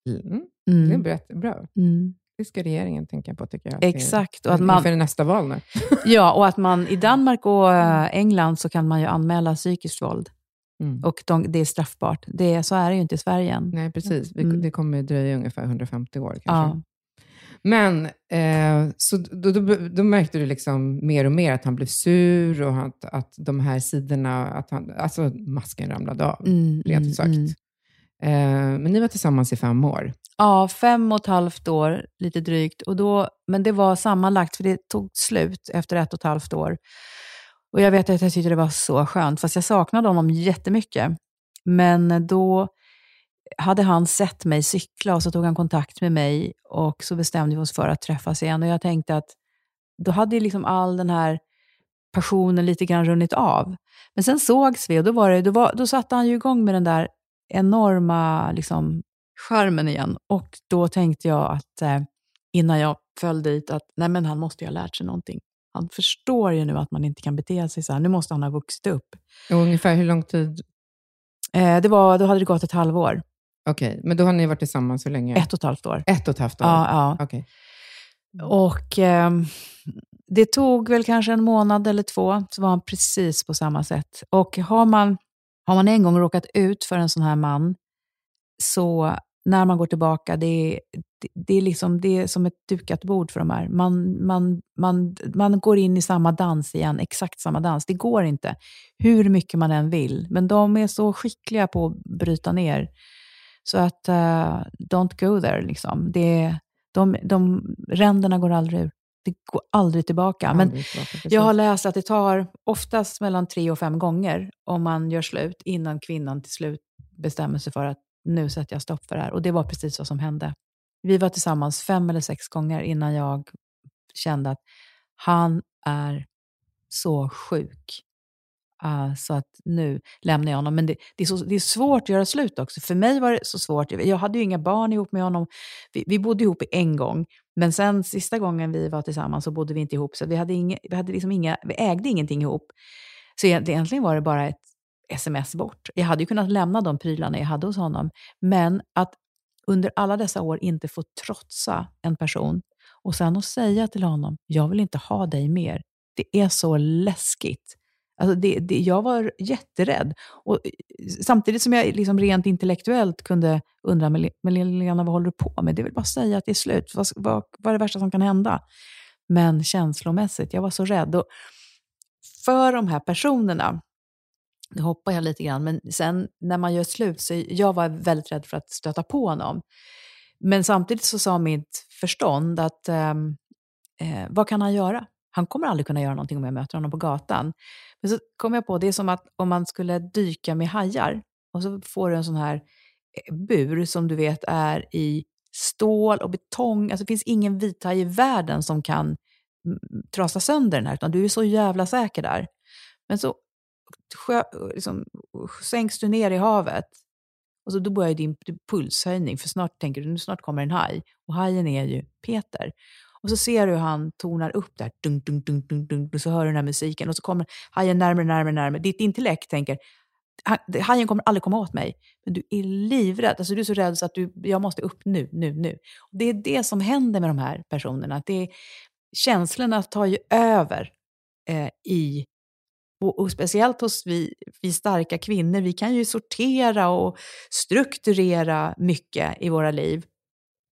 Mm. Det är Mm. bra. bra. Mm. Det ska regeringen tänka på, tycker jag. Exakt. Och att man, Inför nästa val nu. ja, och att man i Danmark och eh, England så kan man ju anmäla psykiskt våld. Mm. Och de, det är straffbart. Det, så är det ju inte i Sverige än. Nej, precis. Vi, Mm. Det kommer dröja ungefär 150 år kanske. Ja. Men eh, så då, då, då märkte du liksom mer och mer att han blev sur och att, att de här sidorna, att han, alltså masken ramlade av, Mm, rent mm, sagt. mm. Eh, men ni var tillsammans i fem år. Ja, fem och ett halvt år, lite drygt. Och då, men det var sammanlagt, för det tog slut efter ett och ett halvt år. Och jag vet att jag tyckte det var så skönt, fast jag saknade honom jättemycket. Men då hade han sett mig cykla och så tog han kontakt med mig och så bestämde vi oss för att träffas igen. Och jag tänkte att då hade ju liksom all den här passionen lite grann runnit av. Men sen sågs vi och då, var det, då, var, då satte han ju igång med den där enorma liksom, charmen igen. Och då tänkte jag att eh, innan jag föll dit att nej men han måste ju ha lärt sig någonting. Han förstår ju nu att man inte kan bete sig så här. Nu måste han ha vuxit upp. Och ungefär hur lång tid? Eh, det var, då hade det gått ett halvår. Okej, men då har ni varit tillsammans hur länge? Ett och ett halvt år. Ett och ett halvt år? Ja, ja. Okej. Och ehm, det tog väl kanske en månad eller två, så var han precis på samma sätt. Och har man, har man en gång råkat ut för en sån här man, så när man går tillbaka, det är, det, är, liksom, det är som ett dukat bord för de här. Man, man, man, man går in i samma dans igen, exakt samma dans. Det går inte, hur mycket man än vill. Men de är så skickliga på att bryta ner. Så att, uh, don't go there. Liksom. Det, de, de, ränderna går aldrig ur. Det går aldrig tillbaka. Men Aldrig tillbaka, precis. jag har läst att det tar oftast mellan tre och fem gånger om man gör slut innan kvinnan till slut bestämmer sig för att nu sätter jag stopp för det här. Och det var precis vad som hände. Vi var tillsammans fem eller sex gånger innan jag kände att han är så sjuk. Ah, så att nu lämnar jag honom. Men det, det, är så, det är svårt att göra slut också. För mig var det så svårt. Jag hade ju inga barn ihop med honom. Vi, vi bodde ihop en gång. Men sen sista gången vi var tillsammans så bodde vi inte ihop. Så vi, hade inga, vi, hade liksom inga, vi ägde ingenting ihop. Så egentligen var det bara ett sms bort. Jag hade ju kunnat lämna de prylarna jag hade hos honom. Men att under alla dessa år inte få trotsa en person och sen att säga till honom, jag vill inte ha dig mer. Det är så läskigt. Alltså det, det, jag var jätterädd. Och eh, samtidigt som jag liksom rent intellektuellt kunde undra, men Lena, vad håller du på med? Det är väl bara att säga att det är slut. Vad, vad, vad är det värsta som kan hända? Men känslomässigt, jag var så rädd. Och för de här personerna, nu hoppar jag lite grann, men sen när man gör slut, så jag var väldigt rädd för att stöta på honom. Men samtidigt så sa mitt förstånd att ehm, eh, vad kan han göra? Han kommer aldrig kunna göra någonting om jag möter honom på gatan. Men så kom jag på, det är som att om man skulle dyka med hajar och så får du en sån här eh, bur som du vet är i stål och betong. Alltså det finns ingen vithaj i världen som kan trasa sönder den här, utan du är så jävla säker där. Men så sjö, liksom, sänks du ner i havet och så då börjar din pulshöjning, för snart tänker du nu snart kommer en haj. Och hajen är ju Peter. Och så ser du hur han tonar upp där, dunk, dunk, dunk, dunk, dunk, och så hör du den här musiken och så kommer hajen närmare, närmare, närmare. Ditt intellekt tänker, hajen kommer aldrig komma åt mig. Men du är livrädd, alltså du är så rädd så att du, jag måste upp nu, nu, nu. Och det är det som händer med de här personerna. Att det är, känslorna tar ju över eh, i och, och speciellt hos vi, vi starka kvinnor, vi kan ju sortera och strukturera mycket i våra liv.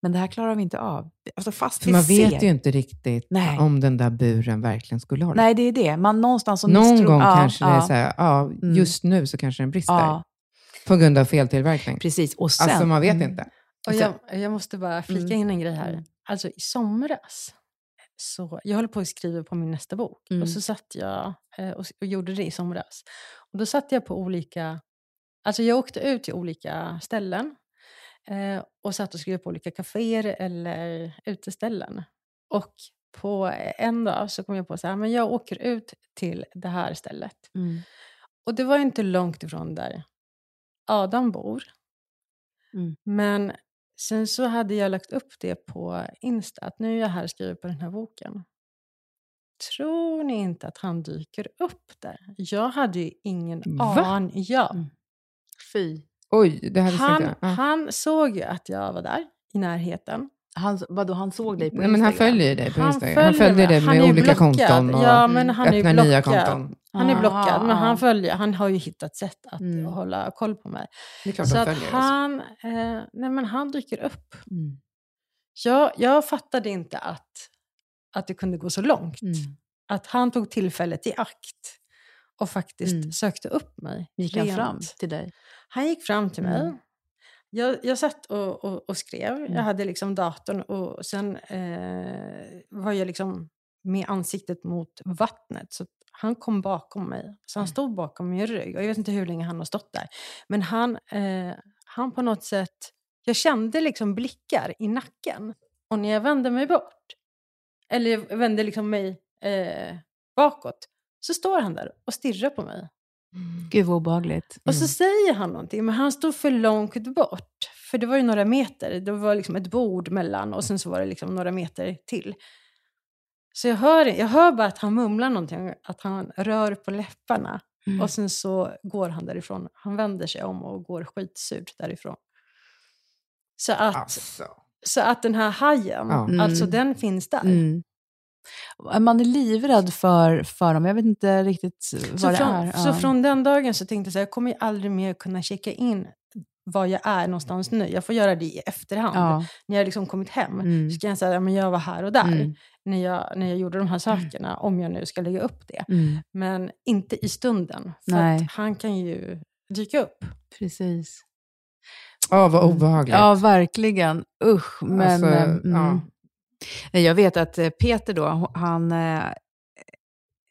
Men det här klarar vi inte av. Alltså fast För vi man ser. vet ju inte riktigt Nej. om den där buren verkligen skulle hålla. Nej, det är det. Man någonstans så Någon gång ja, kanske det är ja, så här, ja, Mm. just nu så kanske den brister. Ja, På grund av feltillverkning. precis. Och sen, Alltså man vet Mm. inte. Och Och sen- jag, jag måste bara flika Mm. in en grej här. Mm. Alltså i somras, så, jag håller på att skriva på min nästa bok. Mm. Och så satt jag eh, och, och gjorde det i somras. Och då satt jag på olika, alltså jag åkte ut till olika ställen. Eh, och satt och skrev på olika kaféer eller uteställen. Och på en dag så kom jag på men jag åker ut till det här stället. Mm. Och det var inte långt ifrån där Adam bor. Mm. Men sen så hade jag lagt upp det på Insta, att nu är jag här och skriver på den här boken. Tror ni inte att han dyker upp där? Jag hade ju ingen aning. Ja. Mm. Fy. Oj, det här visste Han, inte jag. Ja. han såg ju att jag var där i närheten. Han, vadå, han såg dig på Nej, men han Instagram? följer ju dig på Han Instagram. Han följer dig Han med är ju olika blockad. konton och Ja, men han är ju öppnar nya blockad. konton. Han är Ah, blockad, men ah. han, följer, han har ju hittat sätt att Mm. hålla koll på mig. Det är klart Så följer oss. han, eh, nej, men han dyker upp. Mm. Jag, jag fattade inte att, att det kunde gå så långt. Mm. Att han tog tillfället i akt och faktiskt Mm. sökte upp mig. Gick han fram till dig? Han gick fram till mig. Mm. Jag, jag satt och, och, och skrev. Mm. Jag hade liksom datorn och sen eh, var jag liksom med ansiktet mot vattnet. Så han kom bakom mig. Så han Mm. stod bakom min rygg. Och jag vet inte hur länge han har stått där. Men han, eh, han på något sätt... Jag kände liksom blickar i nacken. Och när jag vände mig bort, eller jag vände liksom mig eh, bakåt, så står han där och stirrar på mig. Gud vad obehagligt. Och så Mm. säger han någonting, men han stod för långt bort. För det var ju några meter, det var liksom ett bord mellan och sen så var det liksom några meter till. Så jag hör, jag hör bara att han mumlar någonting, att han rör på läpparna. Mm. Och sen så går han därifrån. Han vänder sig om och går skitsurt därifrån. Så att, Alltså. så att den här hajen, Ja. Mm. alltså den finns där. Mm. Man är livrädd för, för dem. Jag vet inte riktigt vad Så det från, är. så Ja. från den dagen så tänkte jag så här, jag kommer ju aldrig mer kunna checka in var jag är någonstans nu. Jag får göra det i efterhand. ja. När jag liksom kommit hem Mm. så kan jag säga att jag var här och där. Mm. När, jag, när jag gjorde de här sakerna, om jag nu ska lägga upp det. Mm. Men inte i stunden. För Nej. att han kan ju dyka upp. Precis. Åh, vad obehagligt. Ja, verkligen. Usch. Men, Alltså, mm. ja. Jag vet att eh, Peter då, han... Eh,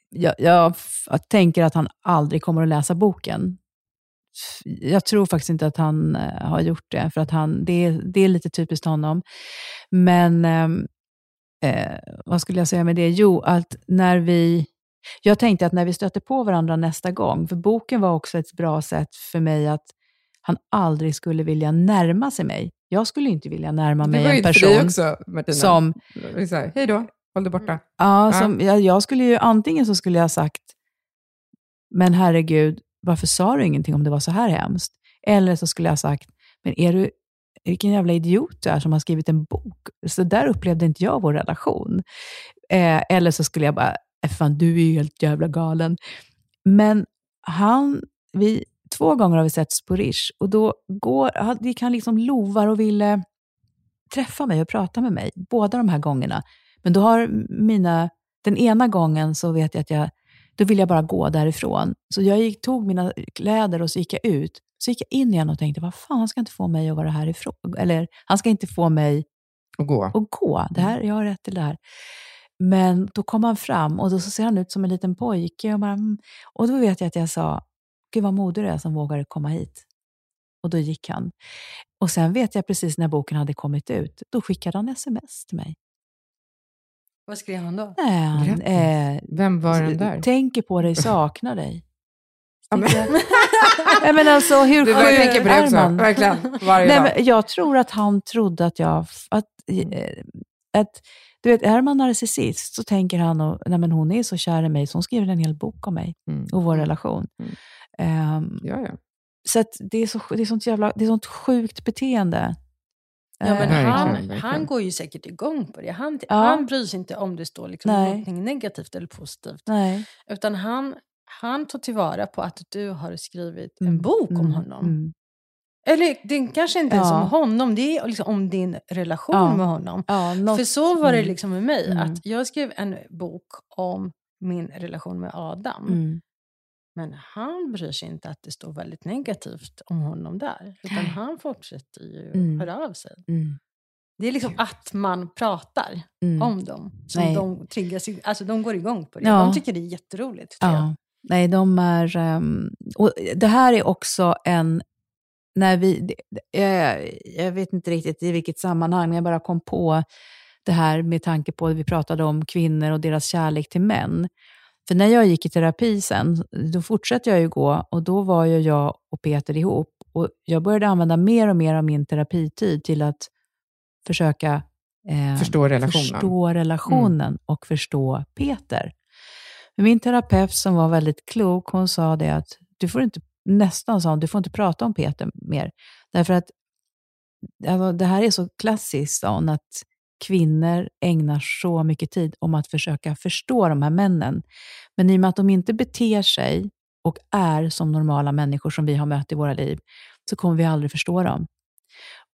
jag, jag jag tänker att han aldrig kommer att läsa boken. Jag tror faktiskt inte att han eh, har gjort det, för att han, det, är, det är lite typiskt honom. Men ehm, eh, vad skulle jag säga med det? Jo, att när vi... Jag tänkte att när vi stöter på varandra nästa gång, för boken var också ett bra sätt för mig att han aldrig skulle vilja närma sig mig. Jag skulle inte vilja närma mig en inte för dig person också, Martina. som Hej då, håll dig borta. Ja, Ja. som, jag, jag skulle ju antingen så skulle jag ha sagt, men herregud, varför sa du ingenting om det var så här hemskt? Eller så skulle jag ha sagt, men är du, vilken jävla idiot du är som har skrivit en bok. Så där upplevde inte jag vår relation. Eh, eller så skulle jag bara, "Eh, fan du är ju helt jävla galen. Men han, vi, två gånger har vi sett på Rish och då går, gick han liksom lovar och ville träffa mig och prata med mig, båda de här gångerna. Men då har mina, den ena gången så vet jag att jag, då vill jag bara gå därifrån. Så jag gick, tog mina kläder och så gick jag ut. Så gick jag in igen och tänkte, vad fan, han ska inte få mig att vara härifrån. Eller han ska inte få mig Och gå. att gå. Det här, jag har rätt till det här. Men då kom han fram och då så ser han ut som en liten pojke. Och, bara, mm. och då vet jag att jag sa, gud vad modig du är som vågar komma hit. Och då gick han. Och sen vet jag precis när boken hade kommit ut, då skickade han sms till mig. Vad skrev han då? Nej, han, eh, Vem var den där? Tänker på dig, saknar dig. Ja, men- Nej, men alltså, hur Du, sjuk tänker på det är också, man? verkligen. Varje Nej, dag. men jag tror att han trodde att jag... Att, eh, att, du vet, är man narcissist så tänker han att nej, men hon är så kär i mig så hon skriver en hel bok om mig Mm. och vår relation. Mm. Ehm, Ja, ja. så att det, är så, det, är sånt jävla, det är sånt sjukt beteende. Ja, men Eh, Verkligen, han, verkligen. han går ju säkert igång på det. Han, Ja. han bryr sig inte om det står liksom någonting negativt eller positivt. nej. Utan han, han tar tillvara på att du har skrivit en Mm, bok om mm, honom. mm. Eller det kanske inte ens Ja. om honom, det är liksom om din relation Ja. med honom. Ja, något, För så var det mm, liksom med mig. Mm. att Jag skrev en bok om min relation med Adam. mm. Men han bryr sig inte att det står väldigt negativt om honom där. Utan han fortsätter ju Mm. höra av sig. Mm. Det är liksom att man pratar Mm. om dem. Som Nej. de triggas, alltså de går igång på det. Ja. De tycker det är jätteroligt. Ja. Nej, de är... ehm, och det här är också en... När vi, jag, jag vet inte riktigt i vilket sammanhang, men jag bara kom på det här med tanke på att vi pratade om kvinnor och deras kärlek till män. För när jag gick i terapi sen, då fortsatte jag ju gå och då var ju jag och Peter ihop. Och jag började använda mer och mer av min terapitid till att försöka eh, Förstå relationen. förstå relationen och förstå Peter. Men Min terapeut som var väldigt klok, hon sa det att du får inte, nästan sa hon, du får inte prata om Peter mer. Därför att alltså, det här är så klassiskt, sa hon, att kvinnor ägnar så mycket tid om att försöka förstå de här männen. Men i och med att de inte beter sig och är som normala människor som vi har mött i våra liv, så kommer vi aldrig förstå dem.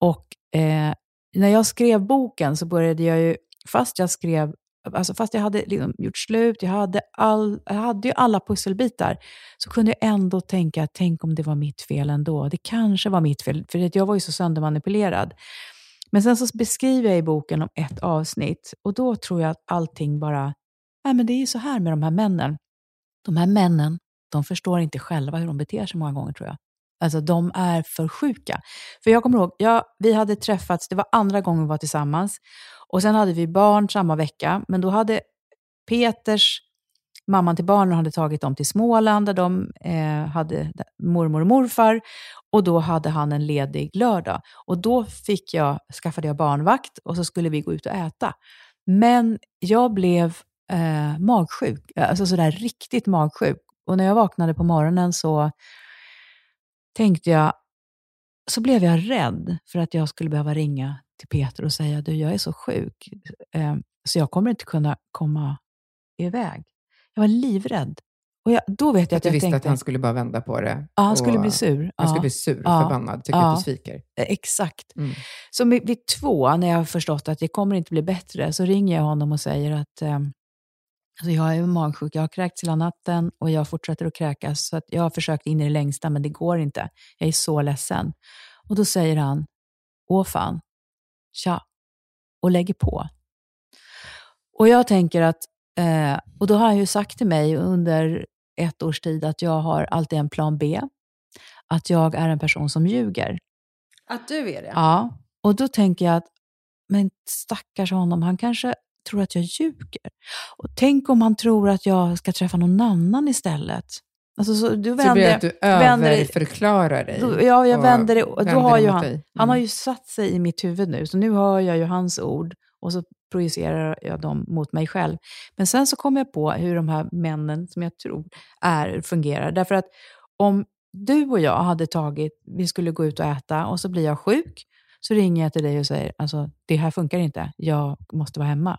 Och eh, när jag skrev boken så började jag ju, fast jag skrev Alltså fast jag hade liksom gjort slut, jag hade, all, jag hade ju alla pusselbitar, så kunde jag ändå tänka, tänk om det var mitt fel ändå. Det kanske var mitt fel, för jag var ju så söndermanipulerad. Men sen så beskriver jag i boken om ett avsnitt och då tror jag att allting bara, nej men det är ju så här med de här männen. De här männen, de förstår inte själva hur de beter sig många gånger tror jag. Alltså de är för sjuka. För jag kommer ihåg, ja, vi hade träffats, det var andra gången vi var tillsammans. Och sen hade vi barn samma vecka, men då hade Peters, mamman till barnen, hade tagit dem till Småland där de eh, hade mormor och morfar. Och då hade han en ledig lördag. Och då fick jag, skaffade jag barnvakt och så skulle vi gå ut och äta. Men jag blev eh, magsjuk, alltså sådär riktigt magsjuk. Och när jag vaknade på morgonen så tänkte jag, så blev jag rädd för att jag skulle behöva ringa till Peter och säga, du jag är så sjuk, eh, så jag kommer inte kunna komma iväg. Jag var livrädd. Och jag, då vet jag att, du jag visste tänkte, att han skulle bara vända på det? Ja, han skulle bli sur. Han skulle bli sur, Ja. förbannad, tycker Ja. att du sviker. Eh, Exakt. Mm. Så vid två, när jag har förstått att det kommer inte bli bättre, så ringer jag honom och säger att eh, alltså jag är magsjuk, jag har kräkts hela natten och jag fortsätter att kräkas. Så att jag har försökt in i det längsta, men det går inte. Jag är så ledsen. Och då säger han, åh fan, tja, och lägger på. Och jag tänker att, eh, och då har han ju sagt till mig under ett års tid att jag har alltid en plan B. Att jag är en person som ljuger. Att du är det? Ja, och då tänker jag att, men stackars honom, han kanske tror att jag ljuger. Och tänk om han tror att jag ska träffa någon annan istället. Alltså, så, du Så blir vänder, att du överförklarar dig? då, ja, jag vänder det. Då vänder har ju han, dig. han har Mm. ju satt sig i mitt huvud nu, så nu hör jag ju hans ord och så projicerar jag dem mot mig själv. Men sen så kommer jag på hur de här männen som jag tror är fungerar. Därför att om du och jag hade tagit, vi skulle gå ut och äta och så blir jag sjuk, så ringer jag till dig och säger, alltså det här funkar inte, jag måste vara hemma.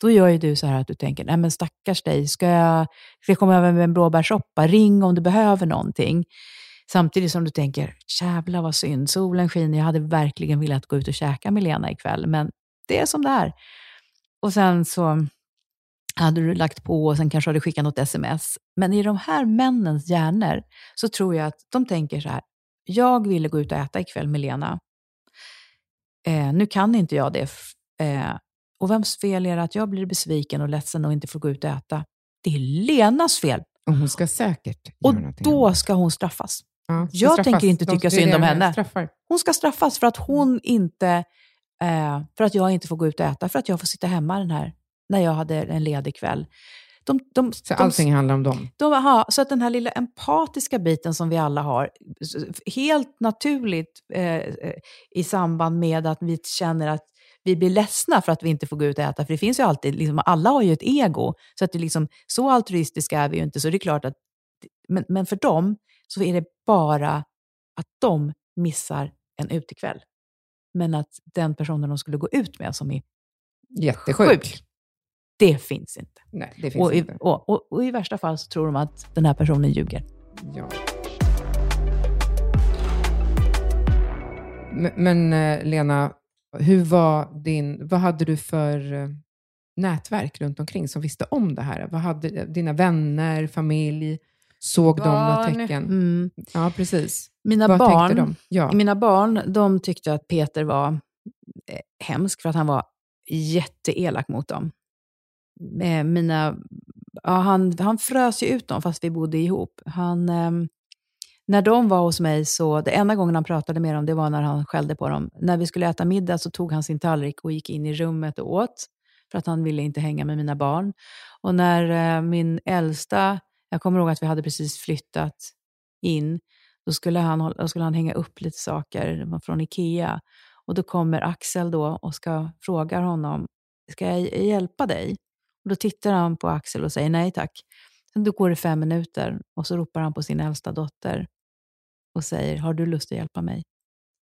Då gör ju du så här att du tänker, nej men stackars dig, ska jag, ska jag komma över med en blåbärssoppa? Ring om du behöver någonting. Samtidigt som du tänker, jävla vad synd, solen skiner, jag hade verkligen velat gå ut och käka med Lena ikväll, men det är som det är. Och sen så hade du lagt på och sen kanske hade skickat något sms. Men i de här männens hjärnor så tror jag att de tänker så här, jag ville gå ut och äta ikväll med Lena. Eh, nu kan inte jag det. Eh, och vems fel är det att jag blir besviken och ledsen och inte får gå ut och äta? Det är Lenas fel. Och hon ska säkert Och göra någonting då ska hon straffas. Ja, jag straffas. tänker inte tycka synd om henne. Straffar. Hon ska straffas för att hon inte, eh, för att jag inte får gå ut och äta, för att jag får sitta hemma den här, när jag hade en ledig kväll. De, de, Så de, allting handlar om dem. de, aha, så att den här lilla empatiska biten som vi alla har, helt naturligt eh, eh, i samband med att vi känner att vi blir ledsna för att vi inte får gå ut och äta. För det finns ju alltid, liksom, alla har ju ett ego. Så att det liksom, så altruistiska är vi ju inte. Så det är klart att, men, men för dem så är det bara att de missar en utekväll. Men att den personen de skulle gå ut med som är Jättesjuk. sjuk, det finns inte. Nej, det finns Och i, inte. och, och, och i värsta fall så tror de att den här personen ljuger. Ja. Men, men eh, Lena, hur var din, vad hade du för eh, nätverk runt omkring som visste om det här? Vad hade dina vänner, familj, såg de några tecken? Mm. Ja, precis. Mina, vad barn, tänkte de? Ja. mina barn de tyckte att Peter var eh, hemsk för att han var jätteelak mot dem. Eh, mina, ja, han, han frös ju ut dem fast vi bodde ihop. Han, ehm, när de var hos mig, så det enda gången han pratade med dem, det var när han skällde på dem. När vi skulle äta middag så tog han sin tallrik och gick in i rummet och åt, för att han ville inte hänga med mina barn. Och när eh, min äldsta, jag kommer ihåg att vi hade precis flyttat in, då skulle han, då skulle han hänga upp lite saker från Ikea. Och då kommer Axel då och ska fråga honom, ska jag hjälpa dig? Och då tittar han på Axel och säger nej tack. Sen då går det fem minuter och så ropar han på sin äldsta dotter och säger, har du lust att hjälpa mig?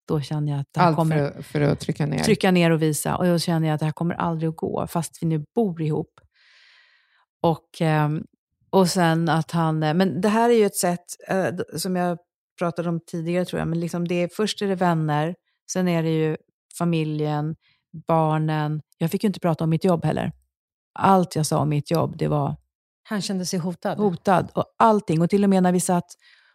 då känner jag att det här Allt kommer för, för att trycka ner. trycka ner och visa. Och då känner jag att det här kommer aldrig att gå, fast vi nu bor ihop. Och, ehm, och sen att han... eh, Men det här är ju ett sätt, eh, som jag pratade om tidigare tror jag, men liksom det är, först är det vänner, sen är det ju familjen, barnen. Jag fick ju inte prata om mitt jobb heller. Allt jag sa om mitt jobb, det var Han kände sig hotad. hotad. Och allting. Och till och med när vi satt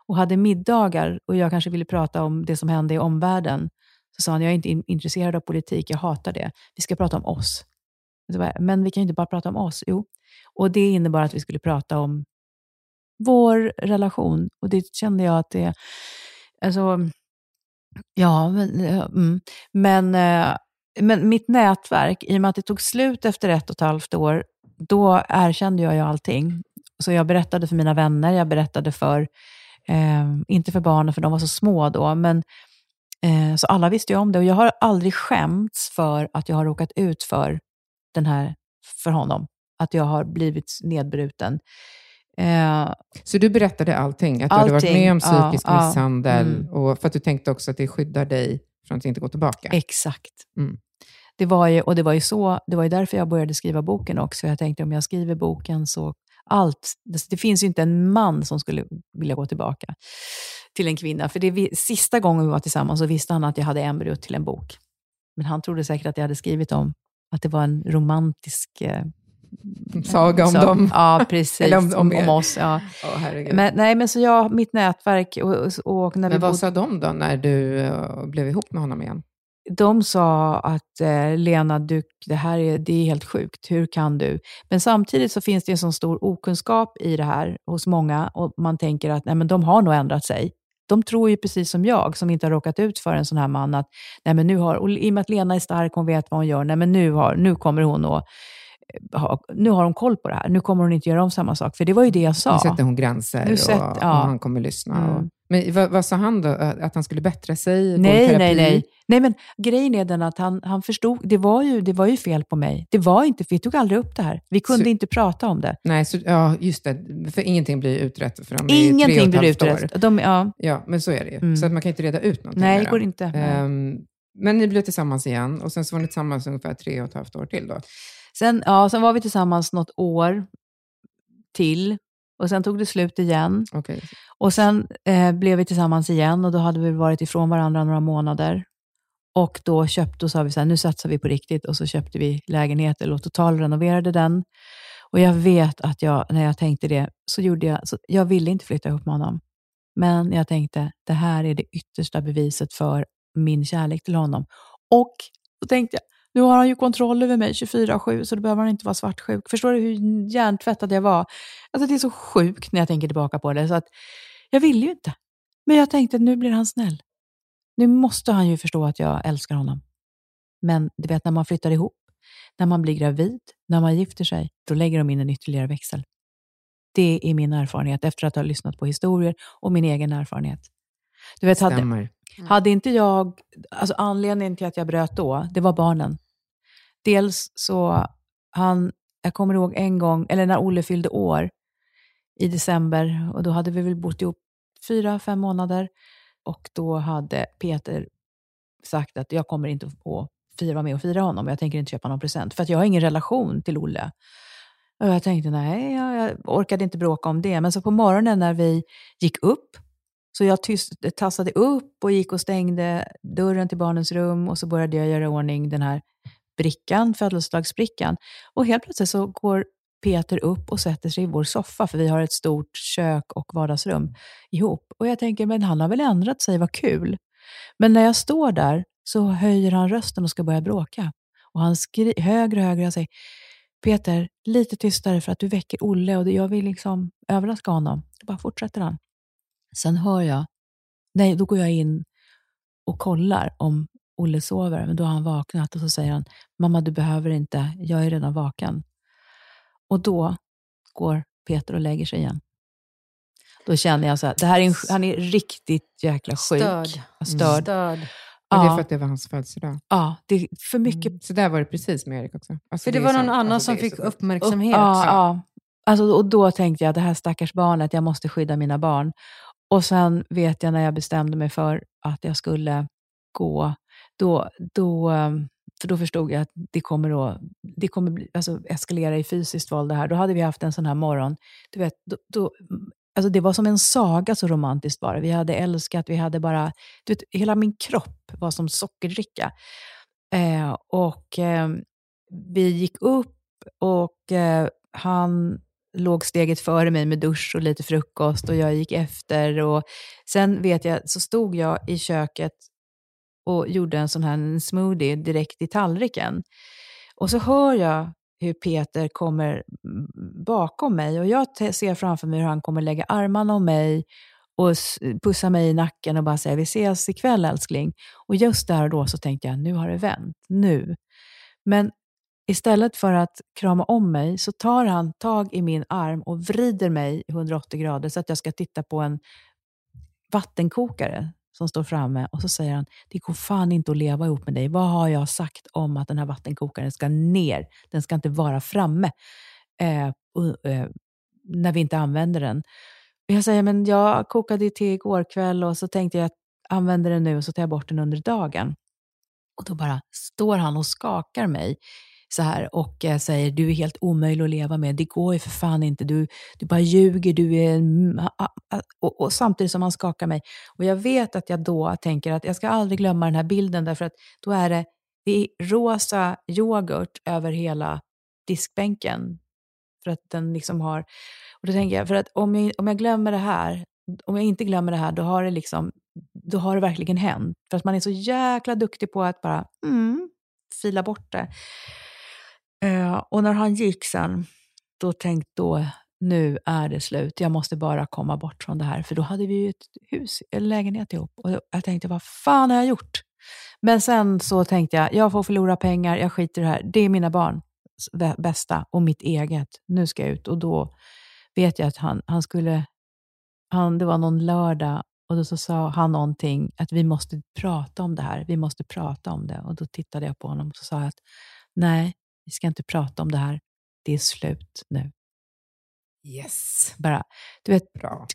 och hade middagar och jag kanske ville prata om det som hände i omvärlden, så sa han, jag är inte in- intresserad av politik, jag hatar det. Vi ska prata om oss. Men vi kan ju inte bara prata om oss. Jo. Och det innebar att vi skulle prata om vår relation. Och det kände jag att det... Alltså, ja, men, eh, mm. men, eh, men mitt nätverk, i och med att det tog slut efter ett och ett halvt år, då erkände jag ju allting. Så jag berättade för mina vänner, jag berättade för, eh, inte för barnen för de var så små då, men eh, så alla visste ju om det. Och jag har aldrig skämts för att jag har råkat ut för den här, för honom. Att jag har blivit nedbruten. Eh, Så du berättade allting? Att du hade varit med om ja, psykisk ja, misshandel mm. och för att du tänkte också att det skyddar dig från att inte gå tillbaka? Exakt. Mm. Det var ju, och det var ju så, det var ju därför jag började skriva boken också. Jag tänkte om jag skriver boken så allt, det, det finns ju inte en man som skulle vilja gå tillbaka till en kvinna. För det vi, sista gången vi var tillsammans så visste han att jag hade embryot till en bok. Men han trodde säkert att jag hade skrivit om att det var en romantisk eh, Saga om så- dem? Ja, precis. Eller om- om, om oss. Ja. Herregud. Men, nej, men så jag, mitt nätverk och, och när Men vad bodde- sa de då när du eh, blev ihop med honom igen? de sa att eh, Lena, du, det här är, det är helt sjukt. Hur kan du? Men samtidigt så finns det en sån stor okunskap i det här hos många och man tänker att nej, men de har nog ändrat sig. De tror ju precis som jag, som inte har råkat ut för en sån här man, att nej, men nu har, och i och med att Lena är stark, hon vet vad hon gör, nej, men nu, har, nu kommer hon att ha, nu har hon koll på det här. Nu kommer hon inte göra om samma sak. För det var ju det jag sa. Nu sätter hon gränser Nu och, sätter- och ja. han kommer lyssna. Mm. Och, men vad, vad sa han då? Att han skulle bättra sig? Nej, nej, nej. Nej, men grejen är den att han, han förstod, det var, ju, det var ju fel på mig. Det var inte, vi tog aldrig upp det här. Vi kunde Så- inte prata om det. Nej, så, ja, just det. För ingenting blir utrett för de är tre och Ingenting blir utrett. De, ja, Ja, men så är det ju. Mm. Så att man kan inte reda ut någonting nej, det går dem. inte. Ehm, men ni blev tillsammans igen och sen så var ni tillsammans ungefär tre och ett halvt år till då? Sen, ja, sen var vi tillsammans något år till och sen tog det slut igen. Okej. Och sen eh, blev vi tillsammans igen och då hade vi varit ifrån varandra några månader. Och då köpte och sa vi så här, nu satsar vi på riktigt och så köpte vi lägenhet och totalrenoverade den. Och jag vet att jag, när jag tänkte det, så gjorde jag, så jag ville inte flytta ihop med honom. Men jag tänkte, det här är det yttersta beviset för min kärlek till honom. Och då tänkte jag, nu har han ju kontroll över mig 24-7, så då behöver han inte vara svartsjuk. Förstår du hur hjärntvättad jag var? Alltså det är så sjukt när jag tänker tillbaka på det. Så att jag ville ju inte. Men jag tänkte, nu blir han snäll. Nu måste han ju förstå att jag älskar honom. Men du vet, när man flyttar ihop, när man blir gravid, när man gifter sig, då lägger de in en ytterligare växel. Det är min erfarenhet efter att ha lyssnat på historier och min egen erfarenhet. Du vet, hade, Mm. Hade inte jag, alltså anledningen till att jag bröt då, det var barnen. Dels så, han, jag kommer ihåg en gång, eller när Olle fyllde år i december, och då hade vi väl bott ihop fyra, fem månader. Och då hade Peter sagt att jag kommer inte få fira, vara med och fira honom, jag tänker inte köpa någon present, för att jag har ingen relation till Olle. Och jag tänkte, nej, jag, jag orkade inte bråka om det. Men så på morgonen när vi gick upp, så jag tyst, tassade upp och gick och stängde dörren till barnens rum och så började jag göra i ordning den här brickan, födelsedagsbrickan. Och helt plötsligt så går Peter upp och sätter sig i vår soffa, för vi har ett stort kök och vardagsrum ihop. Och jag tänker, men han har väl ändrat sig, vad kul. Men när jag står där så höjer han rösten och ska börja bråka. Och han skriker högre och högre. Jag säger, Peter, lite tystare för att du väcker Olle och jag vill liksom överraska honom. Då bara fortsätter han. Sen hör jag, nej, då går jag in och kollar om Olle sover, men då har han vaknat och så säger han, mamma du behöver inte, jag är redan vaken. Och då går Peter och lägger sig igen. Då känner jag så här, det här är en, han är riktigt jäkla sjuk. Störd. Ja, Störd. Störd. Men det är Ja. för att det var hans födelsedag. Ja, det är för mycket. Så där var det precis med Erik också. Alltså, För det är var någon så- annan alltså, som det fick uppmärksamhet. Ja, ja. Alltså, och då tänkte jag, det här stackars barnet, jag måste skydda mina barn. Och sen vet jag när jag bestämde mig för att jag skulle gå, då, då, ehm, för då förstod jag att det kommer, att, det kommer bli, alltså, eskalera i fysiskt våld det här. Då hade vi haft en sån här morgon. Du vet, då, då, alltså det var som en saga så romantiskt var det. Vi hade älskat, vi hade bara... Du vet, hela min kropp var som sockerdricka. Eh, och eh, vi gick upp och eh, han låg steget före mig med dusch och lite frukost och jag gick efter. Och sen vet jag, så stod jag i köket och gjorde en sån här smoothie direkt i tallriken. Och så hör jag hur Peter kommer bakom mig och jag ser framför mig hur han kommer lägga armarna om mig och pussa mig i nacken och bara säga vi ses ikväll älskling. Och just där och då så tänkte jag nu har det vänt, nu. Men istället för att krama om mig så tar han tag i min arm och vrider mig 180 grader så att jag ska titta på en vattenkokare som står framme och så säger han, det går fan inte att leva ihop med dig. Vad har jag sagt om att den här vattenkokaren ska ner? Den ska inte vara framme eh, eh, när vi inte använder den. Jag säger, men jag kokade te igår kväll och så tänkte jag att använder den nu och så tar jag bort den under dagen. Och då bara står han och skakar mig så här och eh, säger du är helt omöjlig att leva med. Det går ju för fan inte. Du, du bara ljuger. Du är... Mm, och, och, samtidigt som han skakar mig. Och jag vet att jag då tänker att jag ska aldrig glömma den här bilden därför att då är det, det är rosa yoghurt över hela diskbänken. För att den liksom har... Och då tänker jag, för att om jag, om jag glömmer det här, om jag inte glömmer det här, då har det liksom, då har det verkligen hänt. För att man är så jäkla duktig på att bara mm, fila bort det. Eh, och när han gick sen, då tänkte då nu är det slut. Jag måste bara komma bort från det här. För då hade vi ju ett hus, en lägenhet ihop. Och jag tänkte, vad fan har jag gjort? Men sen så tänkte jag, jag får förlora pengar, jag skiter i det här. Det är mina barn bästa och mitt eget. Nu ska jag ut. Och då vet jag att han, han skulle, han, det var någon lördag och då så sa han någonting, att vi måste prata om det här. Vi måste prata om det. Och då tittade jag på honom och så sa jag att nej, vi ska inte prata om det här. Det är slut nu. Yes. Bara, du vet. Bra.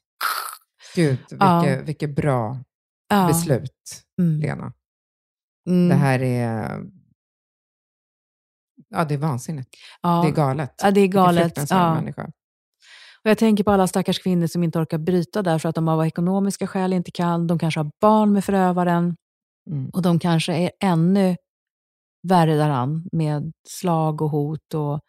Gud, vilket, ja. vilket bra ja. beslut, mm. Lena. Mm. Det här är... Ja, det är vansinnigt. Ja. Det är galet. Ja, det är galet. Det är ja. människa. Och jag tänker på alla stackars kvinnor som inte orkar bryta där för att de av ekonomiska skäl inte kan. De kanske har barn med förövaren mm. och de kanske är ännu värre däran med slag och hot. Och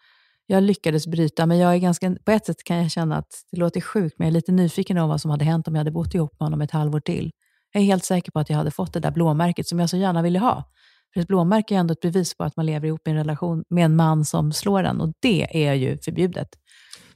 jag lyckades bryta, men jag är ganska, på ett sätt kan jag känna att det låter sjukt, men jag är lite nyfiken om vad som hade hänt om jag hade bott ihop med honom ett halvår till. Jag är helt säker på att jag hade fått det där blåmärket som jag så gärna ville ha. För ett blåmärke är ändå ett bevis på att man lever ihop i en relation med en man som slår en och det är ju förbjudet.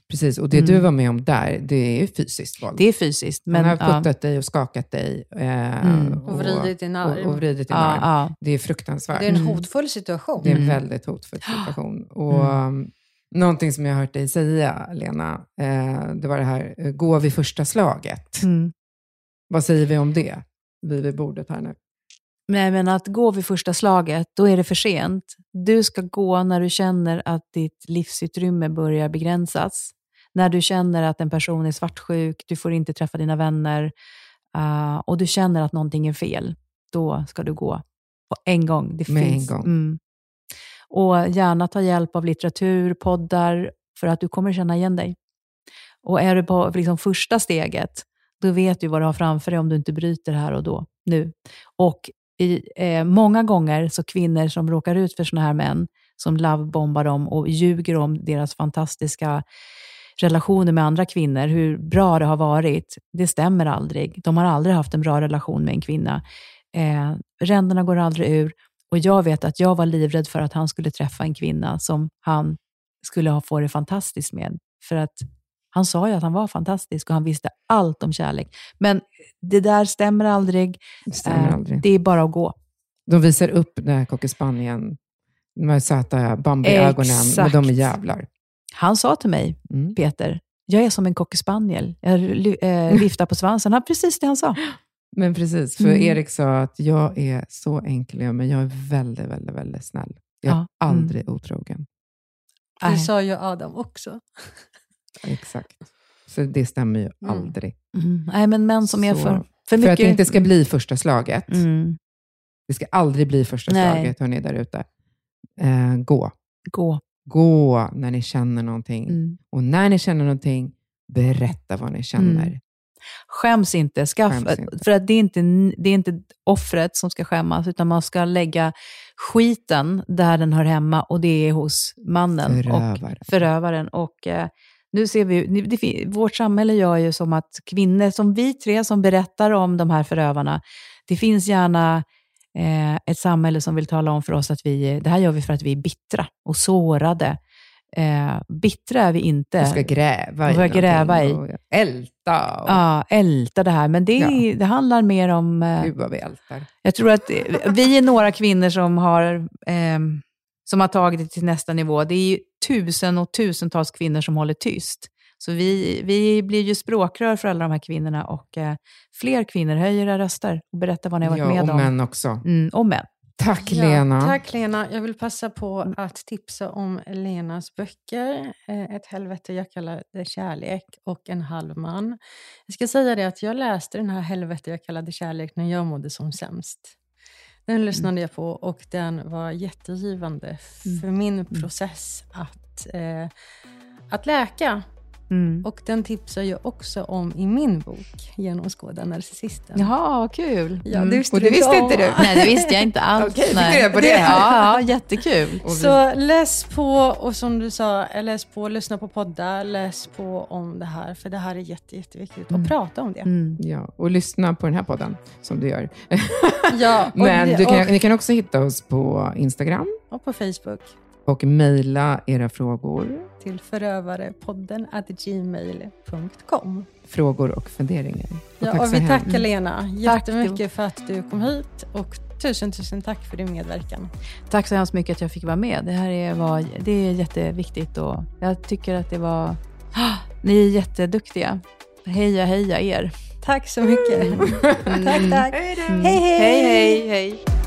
Precis, och det mm. du var med om där, det är ju fysiskt våld. Det är fysiskt. Men, Han har puttat ja. dig och skakat dig. Eh, mm. och, och vridit din arm. Och, och vridit din ja, arm. Ja. Det är fruktansvärt. Det är en mm. hotfull situation. Det är en mm. väldigt hotfull situation. Och, um, någonting som jag har hört dig säga, Lena, eh, det var det här, eh, gå vid första slaget. Mm. Vad säger vi om det, vi vid bordet här nu? Nej, men att gå vid första slaget, då är det för sent. Du ska gå när du känner att ditt livsutrymme börjar begränsas när du känner att en person är svartsjuk, du får inte träffa dina vänner uh, och du känner att någonting är fel, då ska du gå på en gång. Det Med finns, en gång. Mm. Och gärna ta hjälp av litteratur, poddar, för att du kommer känna igen dig. Och är du på liksom första steget, då vet du vad du har framför dig om du inte bryter här och då, nu. Och i, eh, många gånger så kvinnor som råkar ut för sådana här män, som lovebombar dem och ljuger om deras fantastiska relationer med andra kvinnor, hur bra det har varit, det stämmer aldrig. De har aldrig haft en bra relation med en kvinna. Eh, ränderna går aldrig ur och jag vet att jag var livrädd för att han skulle träffa en kvinna som han skulle ha få det fantastiskt med. För att han sa ju att han var fantastisk och han visste allt om kärlek. Men det där stämmer aldrig. Det, stämmer eh, aldrig. det är bara att gå. De visar upp den här cocker spanieln, de här söta Bambi-ögonen, men de är jävlar. Han sa till mig, mm. Peter, jag är som en cockerspaniel. Jag äh, viftar på svansen. Han, precis det han sa. Men precis, för mm. Erik sa att jag är så enkel, men jag är väldigt, väldigt, väldigt snäll. Jag är ja. aldrig mm. otrogen. Det sa ju Adam också. Exakt. Så det stämmer ju mm. aldrig. Mm. Nej, men män som så, är för, för mycket... För att det inte ska bli första slaget, mm. Det ska aldrig bli första Nej. slaget, hörni, där ute. Eh, gå. Gå. Gå när ni känner någonting. Mm. Och när ni känner någonting, berätta vad ni känner. Mm. Skäms inte. Skaff, Skäms inte. För att det är inte, det är inte offret som ska skämmas, utan man ska lägga skiten där den hör hemma och det är hos mannen Förövaren. och förövaren. Och, eh, nu ser vi, det, vårt samhälle gör ju som att kvinnor, som vi tre som berättar om de här förövarna, det finns gärna eh, ett samhälle som vill tala om för oss att vi, det här gör vi för att vi är bittra och sårade. Eh, bittra är vi inte. Du ska gräva i Börja gräva någonting och älta. Och, Ja, älta det här. Men det, Ja. det handlar mer om... eh, Gud vad vi ältar. Jag tror att eh, vi är några kvinnor som har, ehm, som har tagit det till nästa nivå. Det är ju tusen och tusentals kvinnor som håller tyst. Så vi, vi blir ju språkrör för alla de här kvinnorna och eh, fler kvinnor höjer era röster och berättar vad ni har varit Ja, med och om. män också. Mm, och män. Tack Ja, Lena. Tack Lena. Jag vill passa på att tipsa om Lenas böcker. Eh, Ett helvete jag kallar det kärlek och En halv man. Jag ska säga det att jag läste den här helvete jag kallade kärlek när jag mådde som sämst. Den lyssnade jag på och den var jättegivande för min process att, eh, att läka. Mm. Och den tipsar jag också om i min bok Genomskåda narcissisten. Jaha, kul. Ja, Mm. det visste Och det du visste inte du? Nej, det visste jag inte alls. Okej, fick du Nej. reda på det? Ja, ja, jättekul. Vi- Så läs på och som du sa, eh, läs på, lyssna på poddar, läs på om det här. För det här är jätte, jätteviktigt. Och prata om det. Mm. Ja, och lyssna på den här podden, som du gör. Ja, Men det- du kan, och, ni kan också hitta oss på Instagram och på Facebook och mejla era frågor, till förövarepodden at gmail.com. frågor och funderingar. Och Ja, tack och vi tackar Lena Tack, jättemycket för att du kom hit. Och tusen, tusen tack för din medverkan. Tack så hemskt mycket att jag fick vara med. Det här är, var, det är jätteviktigt och jag tycker att det var... Ah, ni är jätteduktiga. Heja, heja er. Tack så mycket. tack, tack. Hej då! Hej, hej. hej, hej. hej.